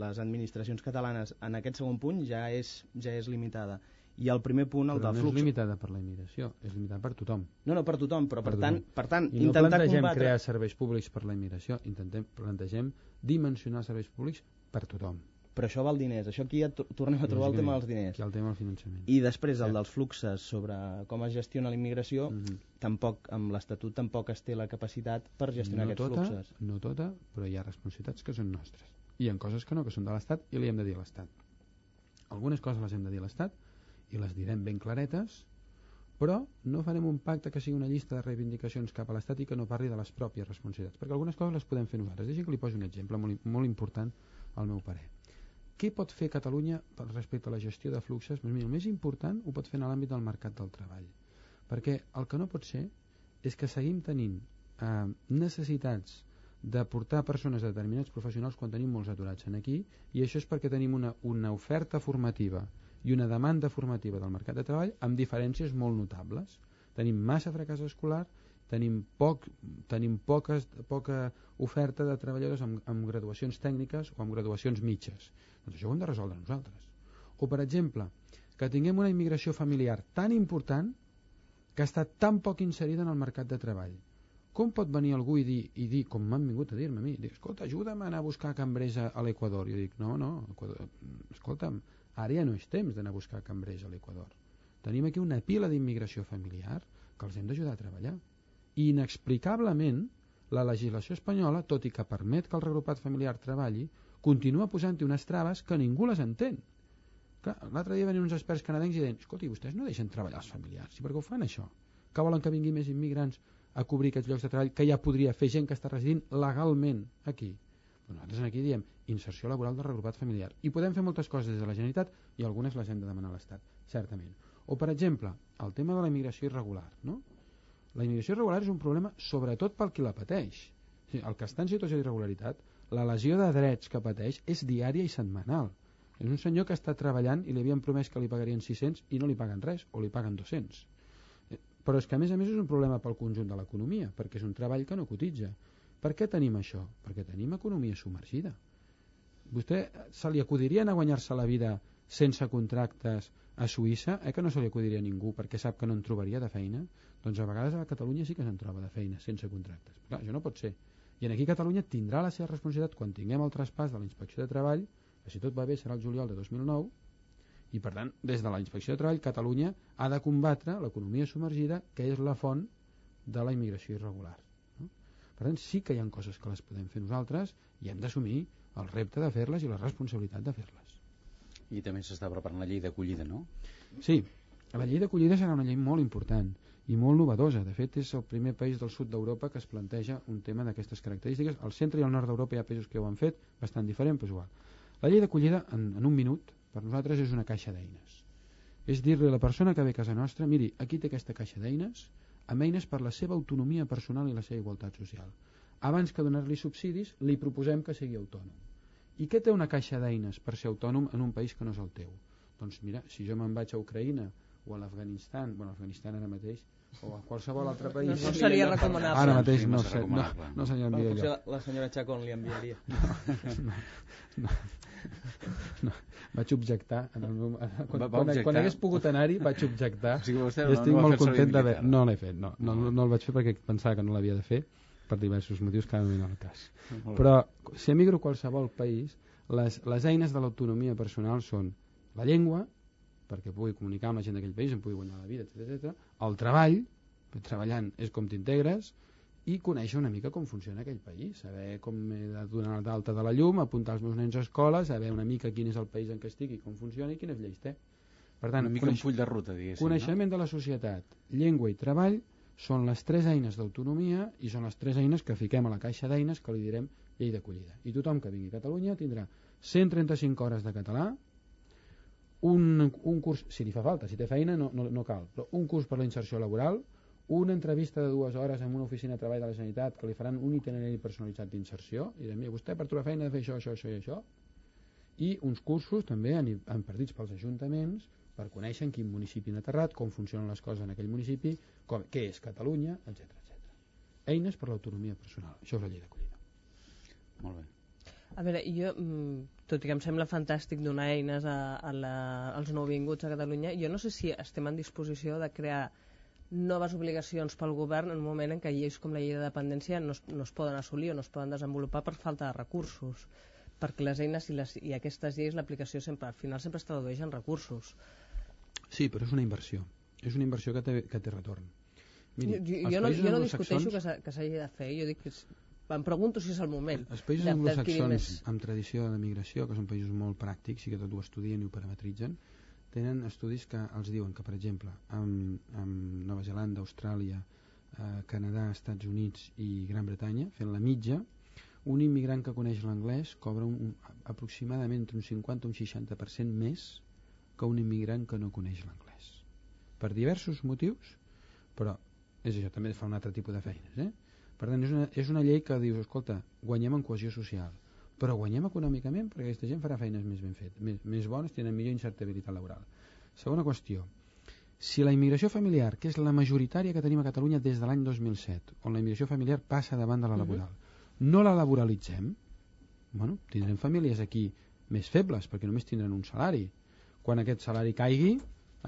les administracions catalanes en aquest segon punt ja és, ja és limitada. I el primer punt, el Però del no flux... és limitada per la immigració, és limitada per tothom. No, no, per tothom, però per, Per tant, per tant I no intentar plantegem combatre... crear serveis públics per la immigració, intentem, plantegem dimensionar serveis públics per tothom. Però això val diners. Això aquí ja to- tornem a trobar el tema dels diners. Aquí el tema del finançament. I després el dels fluxes sobre com es gestiona la immigració, Mhm. tampoc amb l'Estatut tampoc es té la capacitat per gestionar no aquests tota, fluxes. No tota, però hi ha responsabilitats que són nostres. I en coses que no, que són de l'Estat, i li hem de dir a l'Estat. Algunes coses les hem de dir a l'Estat, i les direm ben claretes, però no farem un pacte que sigui una llista de reivindicacions cap a l'Estat i que no parli de les pròpies responsabilitats, perquè algunes coses les podem fer nosaltres. Deixi que li posi un exemple molt, molt important al meu parer. Què pot fer Catalunya respecte a la gestió de fluxes? Doncs mira, el més important ho pot fer en l'àmbit del mercat del treball. Perquè el que no pot ser és que seguim tenint eh, necessitats de portar persones a determinats professionals quan tenim molts aturats en aquí i això és perquè tenim una, una oferta formativa i una demanda formativa del mercat de treball amb diferències molt notables. Tenim massa fracàs escolar, tenim, poc, tenim poques, poca oferta de treballadors amb, amb graduacions tècniques o amb graduacions mitges. Doncs això ho hem de resoldre nosaltres. O, per exemple, que tinguem una immigració familiar tan important que està tan poc inserida en el mercat de treball. Com pot venir algú i dir, i dir com m'han vingut a dir-me a mi, dir, escolta, ajuda'm a anar a buscar cambrers a, l'Equador. Jo dic, no, no, Equador, escolta'm, ara ja no és temps d'anar a buscar cambrers a l'Equador. Tenim aquí una pila d'immigració familiar que els hem d'ajudar a treballar. I inexplicablement, la legislació espanyola, tot i que permet que el regrupat familiar treballi, continua posant-hi unes traves que ningú les entén. L'altre dia venien uns experts canadencs i deien, escolti, vostès no deixen treballar els familiars, i per què ho fan això? Que volen que vinguin més immigrants a cobrir aquests llocs de treball que ja podria fer gent que està residint legalment aquí? Però nosaltres aquí diem inserció laboral de regrupat familiar. I podem fer moltes coses des de la Generalitat i algunes les hem de demanar a l'Estat, certament. O, per exemple, el tema de la immigració irregular. No? La immigració irregular és un problema sobretot pel qui la pateix. El que està en situació d'irregularitat, la lesió de drets que pateix és diària i setmanal. És un senyor que està treballant i li havien promès que li pagarien 600 i no li paguen res, o li paguen 200. Eh, Però és que a més a més és un problema pel conjunt de l'economia, perquè és un treball que no cotitza. Per què tenim això? Perquè tenim economia submergida. Vostè eh, se li acudiria a guanyar-se la vida sense contractes a Suïssa? Eh que no se li acudiria a ningú perquè sap que no en trobaria de feina? Doncs a vegades a Catalunya sí que se'n troba de feina sense contractes. Clar, això no pot ser. I en aquí Catalunya tindrà la seva responsabilitat quan tinguem el traspàs de la Inspecció de Treball, que si tot va bé serà el juliol de 2009, i per tant, des de la Inspecció de Treball, Catalunya ha de combatre l'economia submergida, que és la font de la immigració irregular. No? Per tant, sí que hi ha coses que les podem fer nosaltres i hem d'assumir el repte de fer-les i la responsabilitat de fer-les. I també s'està preparant la llei d'acollida, no? Sí, la llei d'acollida serà una llei molt important i molt novedosa. De fet, és el primer país del sud d'Europa que es planteja un tema d'aquestes característiques. Al centre i al nord d'Europa hi ha països que ho han fet, bastant diferent, però igual. La llei d'acollida, en, en un minut, per nosaltres és una caixa d'eines. És dir-li a la persona que ve a casa nostra, miri, aquí té aquesta caixa d'eines, amb eines per la seva autonomia personal i la seva igualtat social. Abans que donar-li subsidis, li proposem que sigui autònom. I què té una caixa d'eines per ser autònom en un país que no és el teu? Doncs mira, si jo me'n vaig a Ucraïna o a l'Afganistan, bueno, l'Afganistan ara mateix, o a qualsevol altre país... No, no seria recomanable. Ara mateix no, sé, no, no senyor Bueno, envia potser jo. la, la senyora Chacón li enviaria. No, no, no, vaig objectar en el meu, quan, Va- va quan, objectar? quan hagués pogut anar-hi vaig objectar O sigui vostè no- estic no molt content d'haver no l'he fet, no, no, no, no el vaig fer perquè pensava que no l'havia de fer per diversos motius que ara no al cas. Però si emigro a qualsevol país les, les eines de l'autonomia personal són la llengua perquè pugui comunicar amb la gent d'aquell país em pugui guanyar la vida, etc el treball treballant és com t'integres i conèixer una mica com funciona aquell país, saber com he de donar d'alta de la llum, apuntar els meus nens a escola, saber una mica quin és el país en què estic i com funciona i quines lleis té. Per tant, Una mica un full de ruta, diguéssim, Coneixement de la societat, llengua i treball són les tres eines d'autonomia i són les tres eines que fiquem a la caixa d'eines que li direm llei d'acollida. I tothom que vingui a Catalunya tindrà 135 hores de català, un, un curs, si li fa falta, si té feina no, no, no cal, però un curs per la inserció laboral, una entrevista de dues hores en una oficina de treball de la Generalitat que li faran un itinerari personalitzat d'inserció i direm, mira, vostè per trobar feina ha de fer això, això, això i això i uns cursos també en, en partits pels ajuntaments per conèixer en quin municipi han aterrat, com funcionen les coses en aquell municipi, com, què és Catalunya, etc etc. Eines per l'autonomia personal. Això és la llei d'acollida. Molt bé. A veure, jo, mm, tot i que em sembla fantàstic donar eines a, a la, als nouvinguts a Catalunya, jo no sé si estem en disposició de crear noves obligacions pel govern en un moment en què lleis com la llei de dependència no es, no es poden assolir o no es poden desenvolupar per falta de recursos perquè les eines i, les, i aquestes lleis l'aplicació sempre, al final sempre es tradueix en recursos Sí, però és una inversió. És una inversió que té, que té retorn. jo, jo, els jo, no, jo no discuteixo que s'ha- que s'hagi de fer jo dic que és, em pregunto si és el moment Els països anglosaxons més. amb tradició de migració, que són països molt pràctics i que tot ho estudien i ho parametritzen, tenen estudis que els diuen que, per exemple, amb, amb Nova Zelanda, Austràlia, eh, Canadà, Estats Units i Gran Bretanya, fent la mitja, un immigrant que coneix l'anglès cobra un, un, aproximadament entre un 50 i un 60% més que un immigrant que no coneix l'anglès. Per diversos motius, però és això, també fa un altre tipus de feines. Eh? Per tant, és una, és una llei que dius, escolta, guanyem en cohesió social, però guanyem econòmicament perquè aquesta gent farà feines més ben fetes, més, més bones, tenen millor incertabilitat laboral. Segona qüestió, si la immigració familiar, que és la majoritària que tenim a Catalunya des de l'any 2007, on la immigració familiar passa davant de la laboral, no la laboralitzem, bueno, tindrem famílies aquí més febles, perquè només tindran un salari. Quan aquest salari caigui,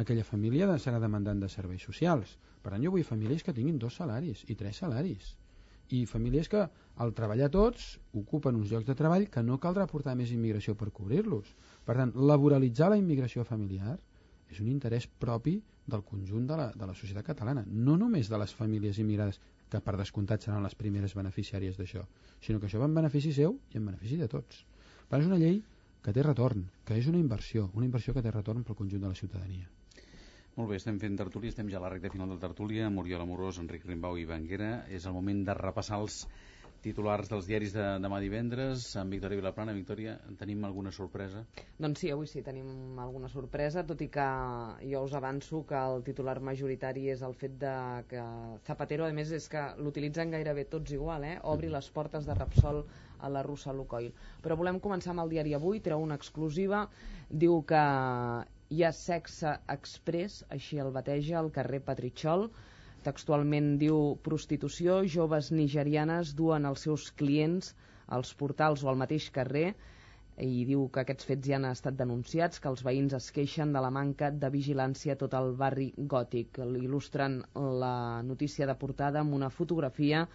aquella família serà demandant de serveis socials. Per tant, jo vull famílies que tinguin dos salaris i tres salaris. I famílies que, al treballar tots, ocupen uns llocs de treball que no caldrà portar més immigració per cobrir-los. Per tant, laboralitzar la immigració familiar és un interès propi del conjunt de la, de la societat catalana, no només de les famílies immigrades, que per descomptat seran les primeres beneficiàries d'això, sinó que això va en benefici seu i en benefici de tots. Per tant, és una llei que té retorn, que és una inversió, una inversió que té retorn pel conjunt de la ciutadania. Molt bé, estem fent tertúlia, estem ja a la recta final del tertúlia, amb Oriol Amorós, Enric Rimbau i Banguera. És el moment de repassar els titulars dels diaris de demà divendres. Amb Victòria Vilaplana. Victòria, en tenim alguna sorpresa? Doncs sí, avui sí tenim alguna sorpresa, tot i que jo us avanço que el titular majoritari és el fet de que Zapatero, a més, és que l'utilitzen gairebé tots igual, eh? obri les portes de Repsol a la russa Lukoil. Però volem començar amb el diari Avui, treu una exclusiva, diu que hi ha sexe express, així el bateja, al carrer Patritxol, textualment diu prostitució, joves nigerianes duen els seus clients als portals o al mateix carrer i diu que aquests fets ja han estat denunciats, que els veïns es queixen de la manca de vigilància a tot el barri gòtic. Il·lustren la notícia de portada amb una fotografia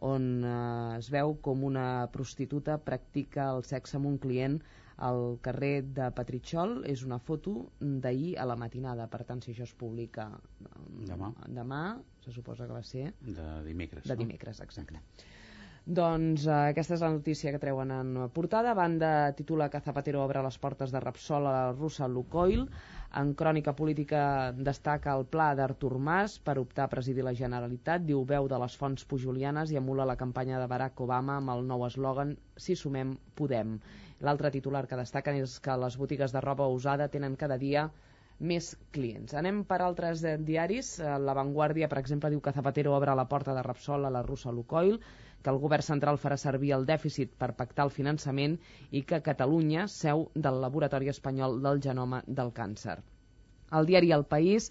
on eh, es veu com una prostituta practica el sexe amb un client al carrer de Patritxol. És una foto d'ahir a la matinada, per tant, si això es publica eh, Demà. demà se suposa que va ser De dimecres. de no? dimecres, exacte. Doncs eh, aquesta és la notícia que treuen en portada. Banda titula que Zapatero obre les portes de Repsol a la russa Lukoil. En crònica política destaca el pla d'Artur Mas per optar a presidir la Generalitat. Diu veu de les fonts pujulianes i emula la campanya de Barack Obama amb el nou eslògan Si sumem, podem. L'altre titular que destaquen és que les botigues de roba usada tenen cada dia més clients. Anem per altres eh, diaris. Eh, la Vanguardia, per exemple, diu que Zapatero obre la porta de Repsol a la russa Lukoil que el govern central farà servir el dèficit per pactar el finançament i que Catalunya seu del Laboratori Espanyol del Genoma del Càncer. El diari El País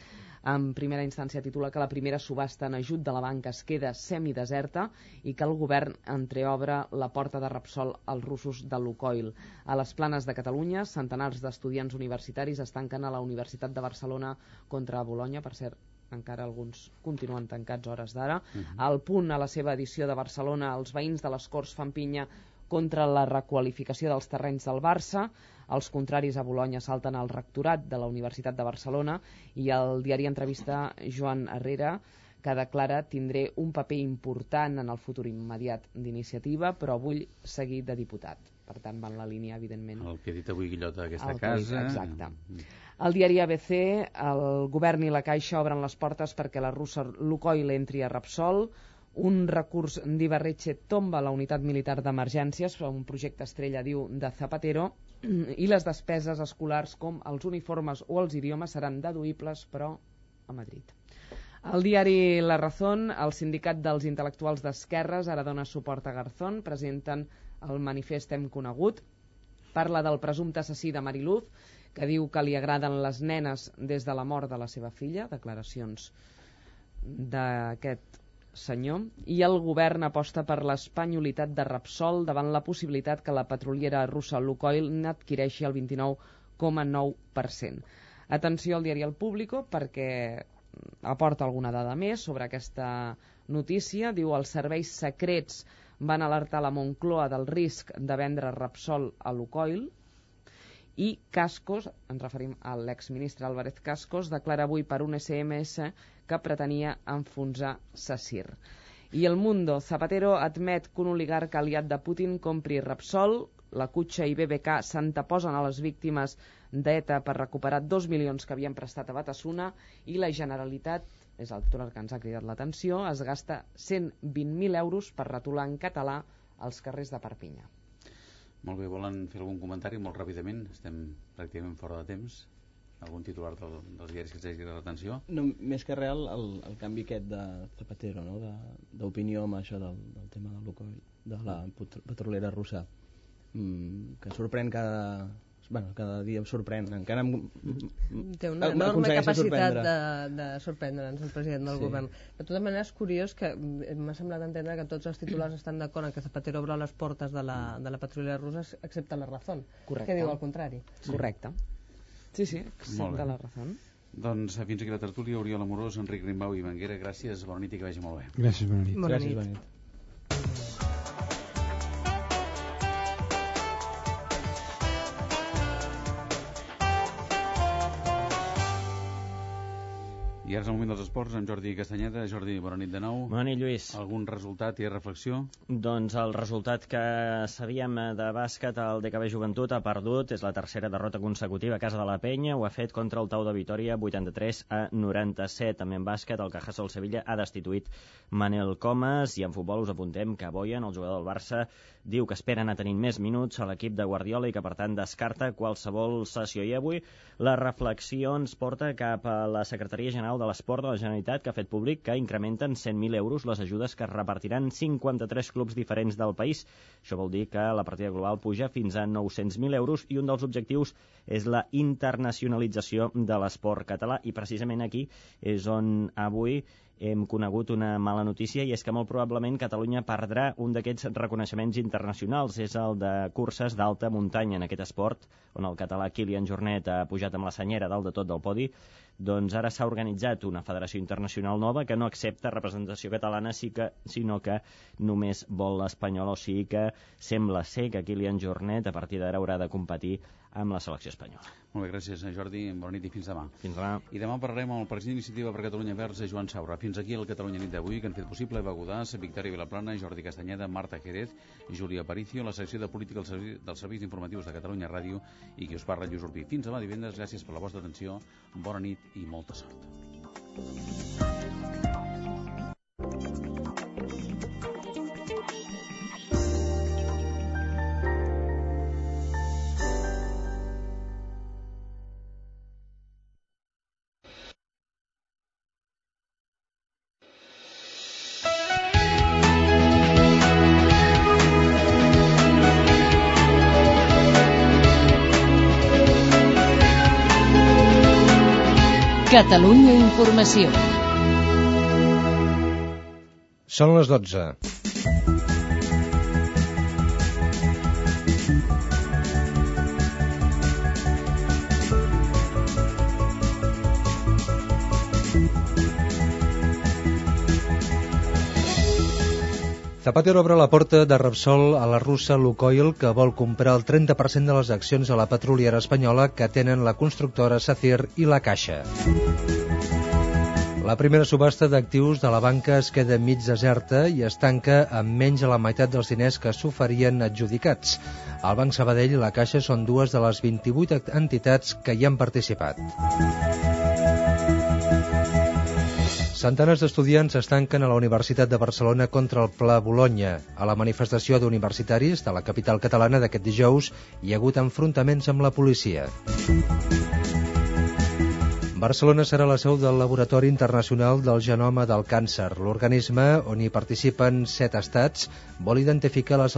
en primera instància titula que la primera subhasta en ajut de la banca es queda semideserta i que el govern entreobre la porta de Repsol als russos de Lukoil. A les planes de Catalunya, centenars d'estudiants universitaris es tanquen a la Universitat de Barcelona contra Bologna, per cert, encara alguns continuen tancats hores d'ara. Uh -huh. Al punt, a la seva edició de Barcelona, els veïns de les Corts fan pinya contra la requalificació dels terrenys del Barça. Els contraris a Bologna salten al rectorat de la Universitat de Barcelona i el diari entrevista Joan Herrera que declara tindré un paper important en el futur immediat d'iniciativa, però vull seguir de diputat. Per tant, va en la línia, evidentment... El que ha dit avui Guillot d'aquesta casa... Exacte. Mm. El diari ABC, el govern i la Caixa obren les portes perquè la russa Lukoil entri a Repsol. Un recurs d'Ibarretxe tomba la unitat militar d'emergències, un projecte estrella, diu, de Zapatero, i les despeses escolars com els uniformes o els idiomes seran deduïbles, però a Madrid. El diari La Razón, el sindicat dels intel·lectuals d'esquerres, ara dona suport a Garzón, presenten el manifest Hem conegut, parla del presumpte assassí de Mariluz, que diu que li agraden les nenes des de la mort de la seva filla, declaracions d'aquest senyor, i el govern aposta per l'espanyolitat de Repsol davant la possibilitat que la petroliera russa Lukoil n'adquireixi el 29,9%. Atenció al diari El Público perquè aporta alguna dada més sobre aquesta notícia. Diu els serveis secrets van alertar la Moncloa del risc de vendre Repsol a Lukoil, i Cascos, ens referim a l'exministre Álvarez Cascos, declara avui per un SMS que pretenia enfonsar Sassir. I el Mundo, Zapatero admet que un oligarca aliat de Putin compri Repsol, la Cutxa i BBK s'anteposen a les víctimes d'ETA per recuperar dos milions que havien prestat a Batasuna i la Generalitat és el titular que ens ha cridat l'atenció, es gasta 120.000 euros per retolar en català als carrers de Perpinyà. Molt bé, volen fer algun comentari molt ràpidament? Estem pràcticament fora de temps. Algun titular del, dels diaris que ens hagi l'atenció? No, més que real, el, el canvi aquest de Zapatero, no? d'opinió amb això del, del tema del Lukoil, de la petrolera russa, mm, que sorprèn cada, bueno, cada dia em sorprèn. Encara em, Té una enorme capacitat de, de sorprendre'ns el president del sí. govern. De totes maneres, és curiós que m'ha semblat entendre que tots els titulars estan d'acord que Zapatero obre les portes de la, de la patrulla russa, excepte la Razón, Correcte. que diu el contrari. Sí. Correcte. Sí, sí, excepte la Razón. Doncs fins aquí la tertúlia, Oriol Amorós, Enric Rimbau i Manguera, gràcies, bona nit i que vagi molt bé. Gràcies, bona nit. Bona nit. Gràcies, bona nit. I ara és el moment dels esports amb Jordi Castanyeda. Jordi, bona nit de nou. Bona nit, Lluís. Algun resultat i reflexió? Doncs el resultat que sabíem de bàsquet, el DKB Joventut ha perdut, és la tercera derrota consecutiva a casa de la Penya, ho ha fet contra el Tau de Vitoria 83 a 97. També en bàsquet, el Cajasol Sevilla ha destituït Manel Comas i en futbol us apuntem que Boyan, el jugador del Barça, diu que espera anar tenint més minuts a l'equip de Guardiola i que per tant descarta qualsevol sessió. I avui la reflexió ens porta cap a la Secretaria General de l'Esport de la Generalitat que ha fet públic que incrementen 100.000 euros les ajudes que es repartiran 53 clubs diferents del país. Això vol dir que la partida global puja fins a 900.000 euros i un dels objectius és la internacionalització de l'esport català i precisament aquí és on avui hem conegut una mala notícia i és que molt probablement Catalunya perdrà un d'aquests reconeixements internacionals. És el de curses d'alta muntanya en aquest esport, on el català Kilian Jornet ha pujat amb la senyera dalt de tot del podi. Doncs ara s'ha organitzat una federació internacional nova que no accepta representació catalana, sí que, sinó que només vol l'espanyol, o sigui que sembla ser que Kilian Jornet a partir d'ara haurà de competir amb la selecció espanyola. Molt bé, gràcies, Jordi. Bona nit i fins demà. Fins demà. I demà parlarem amb el president d'Iniciativa per Catalunya Verds, Joan Saura. Fins aquí el Catalunya nit d'avui, que han fet possible Eva Godàs, Victòria Vilaplana, Jordi Castanyeda, Marta Jerez, Júlia Aparicio, la secció de política dels serveis, dels serveis informatius de Catalunya Ràdio i qui us parla, Lluís Urbí. Fins demà divendres, gràcies per la vostra atenció, bona nit i molta sort. Catalunya Informació. Són les 12. Zapatero obre la porta de Repsol a la russa Lukoil, que vol comprar el 30% de les accions a la petroliera espanyola que tenen la constructora Sacir i la Caixa. La primera subhasta d'actius de la banca es queda mig deserta i es tanca amb menys de la meitat dels diners que s'oferien adjudicats. El Banc Sabadell i la Caixa són dues de les 28 entitats que hi han participat. Centenars d'estudiants es tanquen a la Universitat de Barcelona contra el Pla Bologna. A la manifestació d'universitaris de la capital catalana d'aquest dijous hi ha hagut enfrontaments amb la policia. Barcelona serà la seu del Laboratori Internacional del Genoma del Càncer. L'organisme, on hi participen set estats, vol identificar les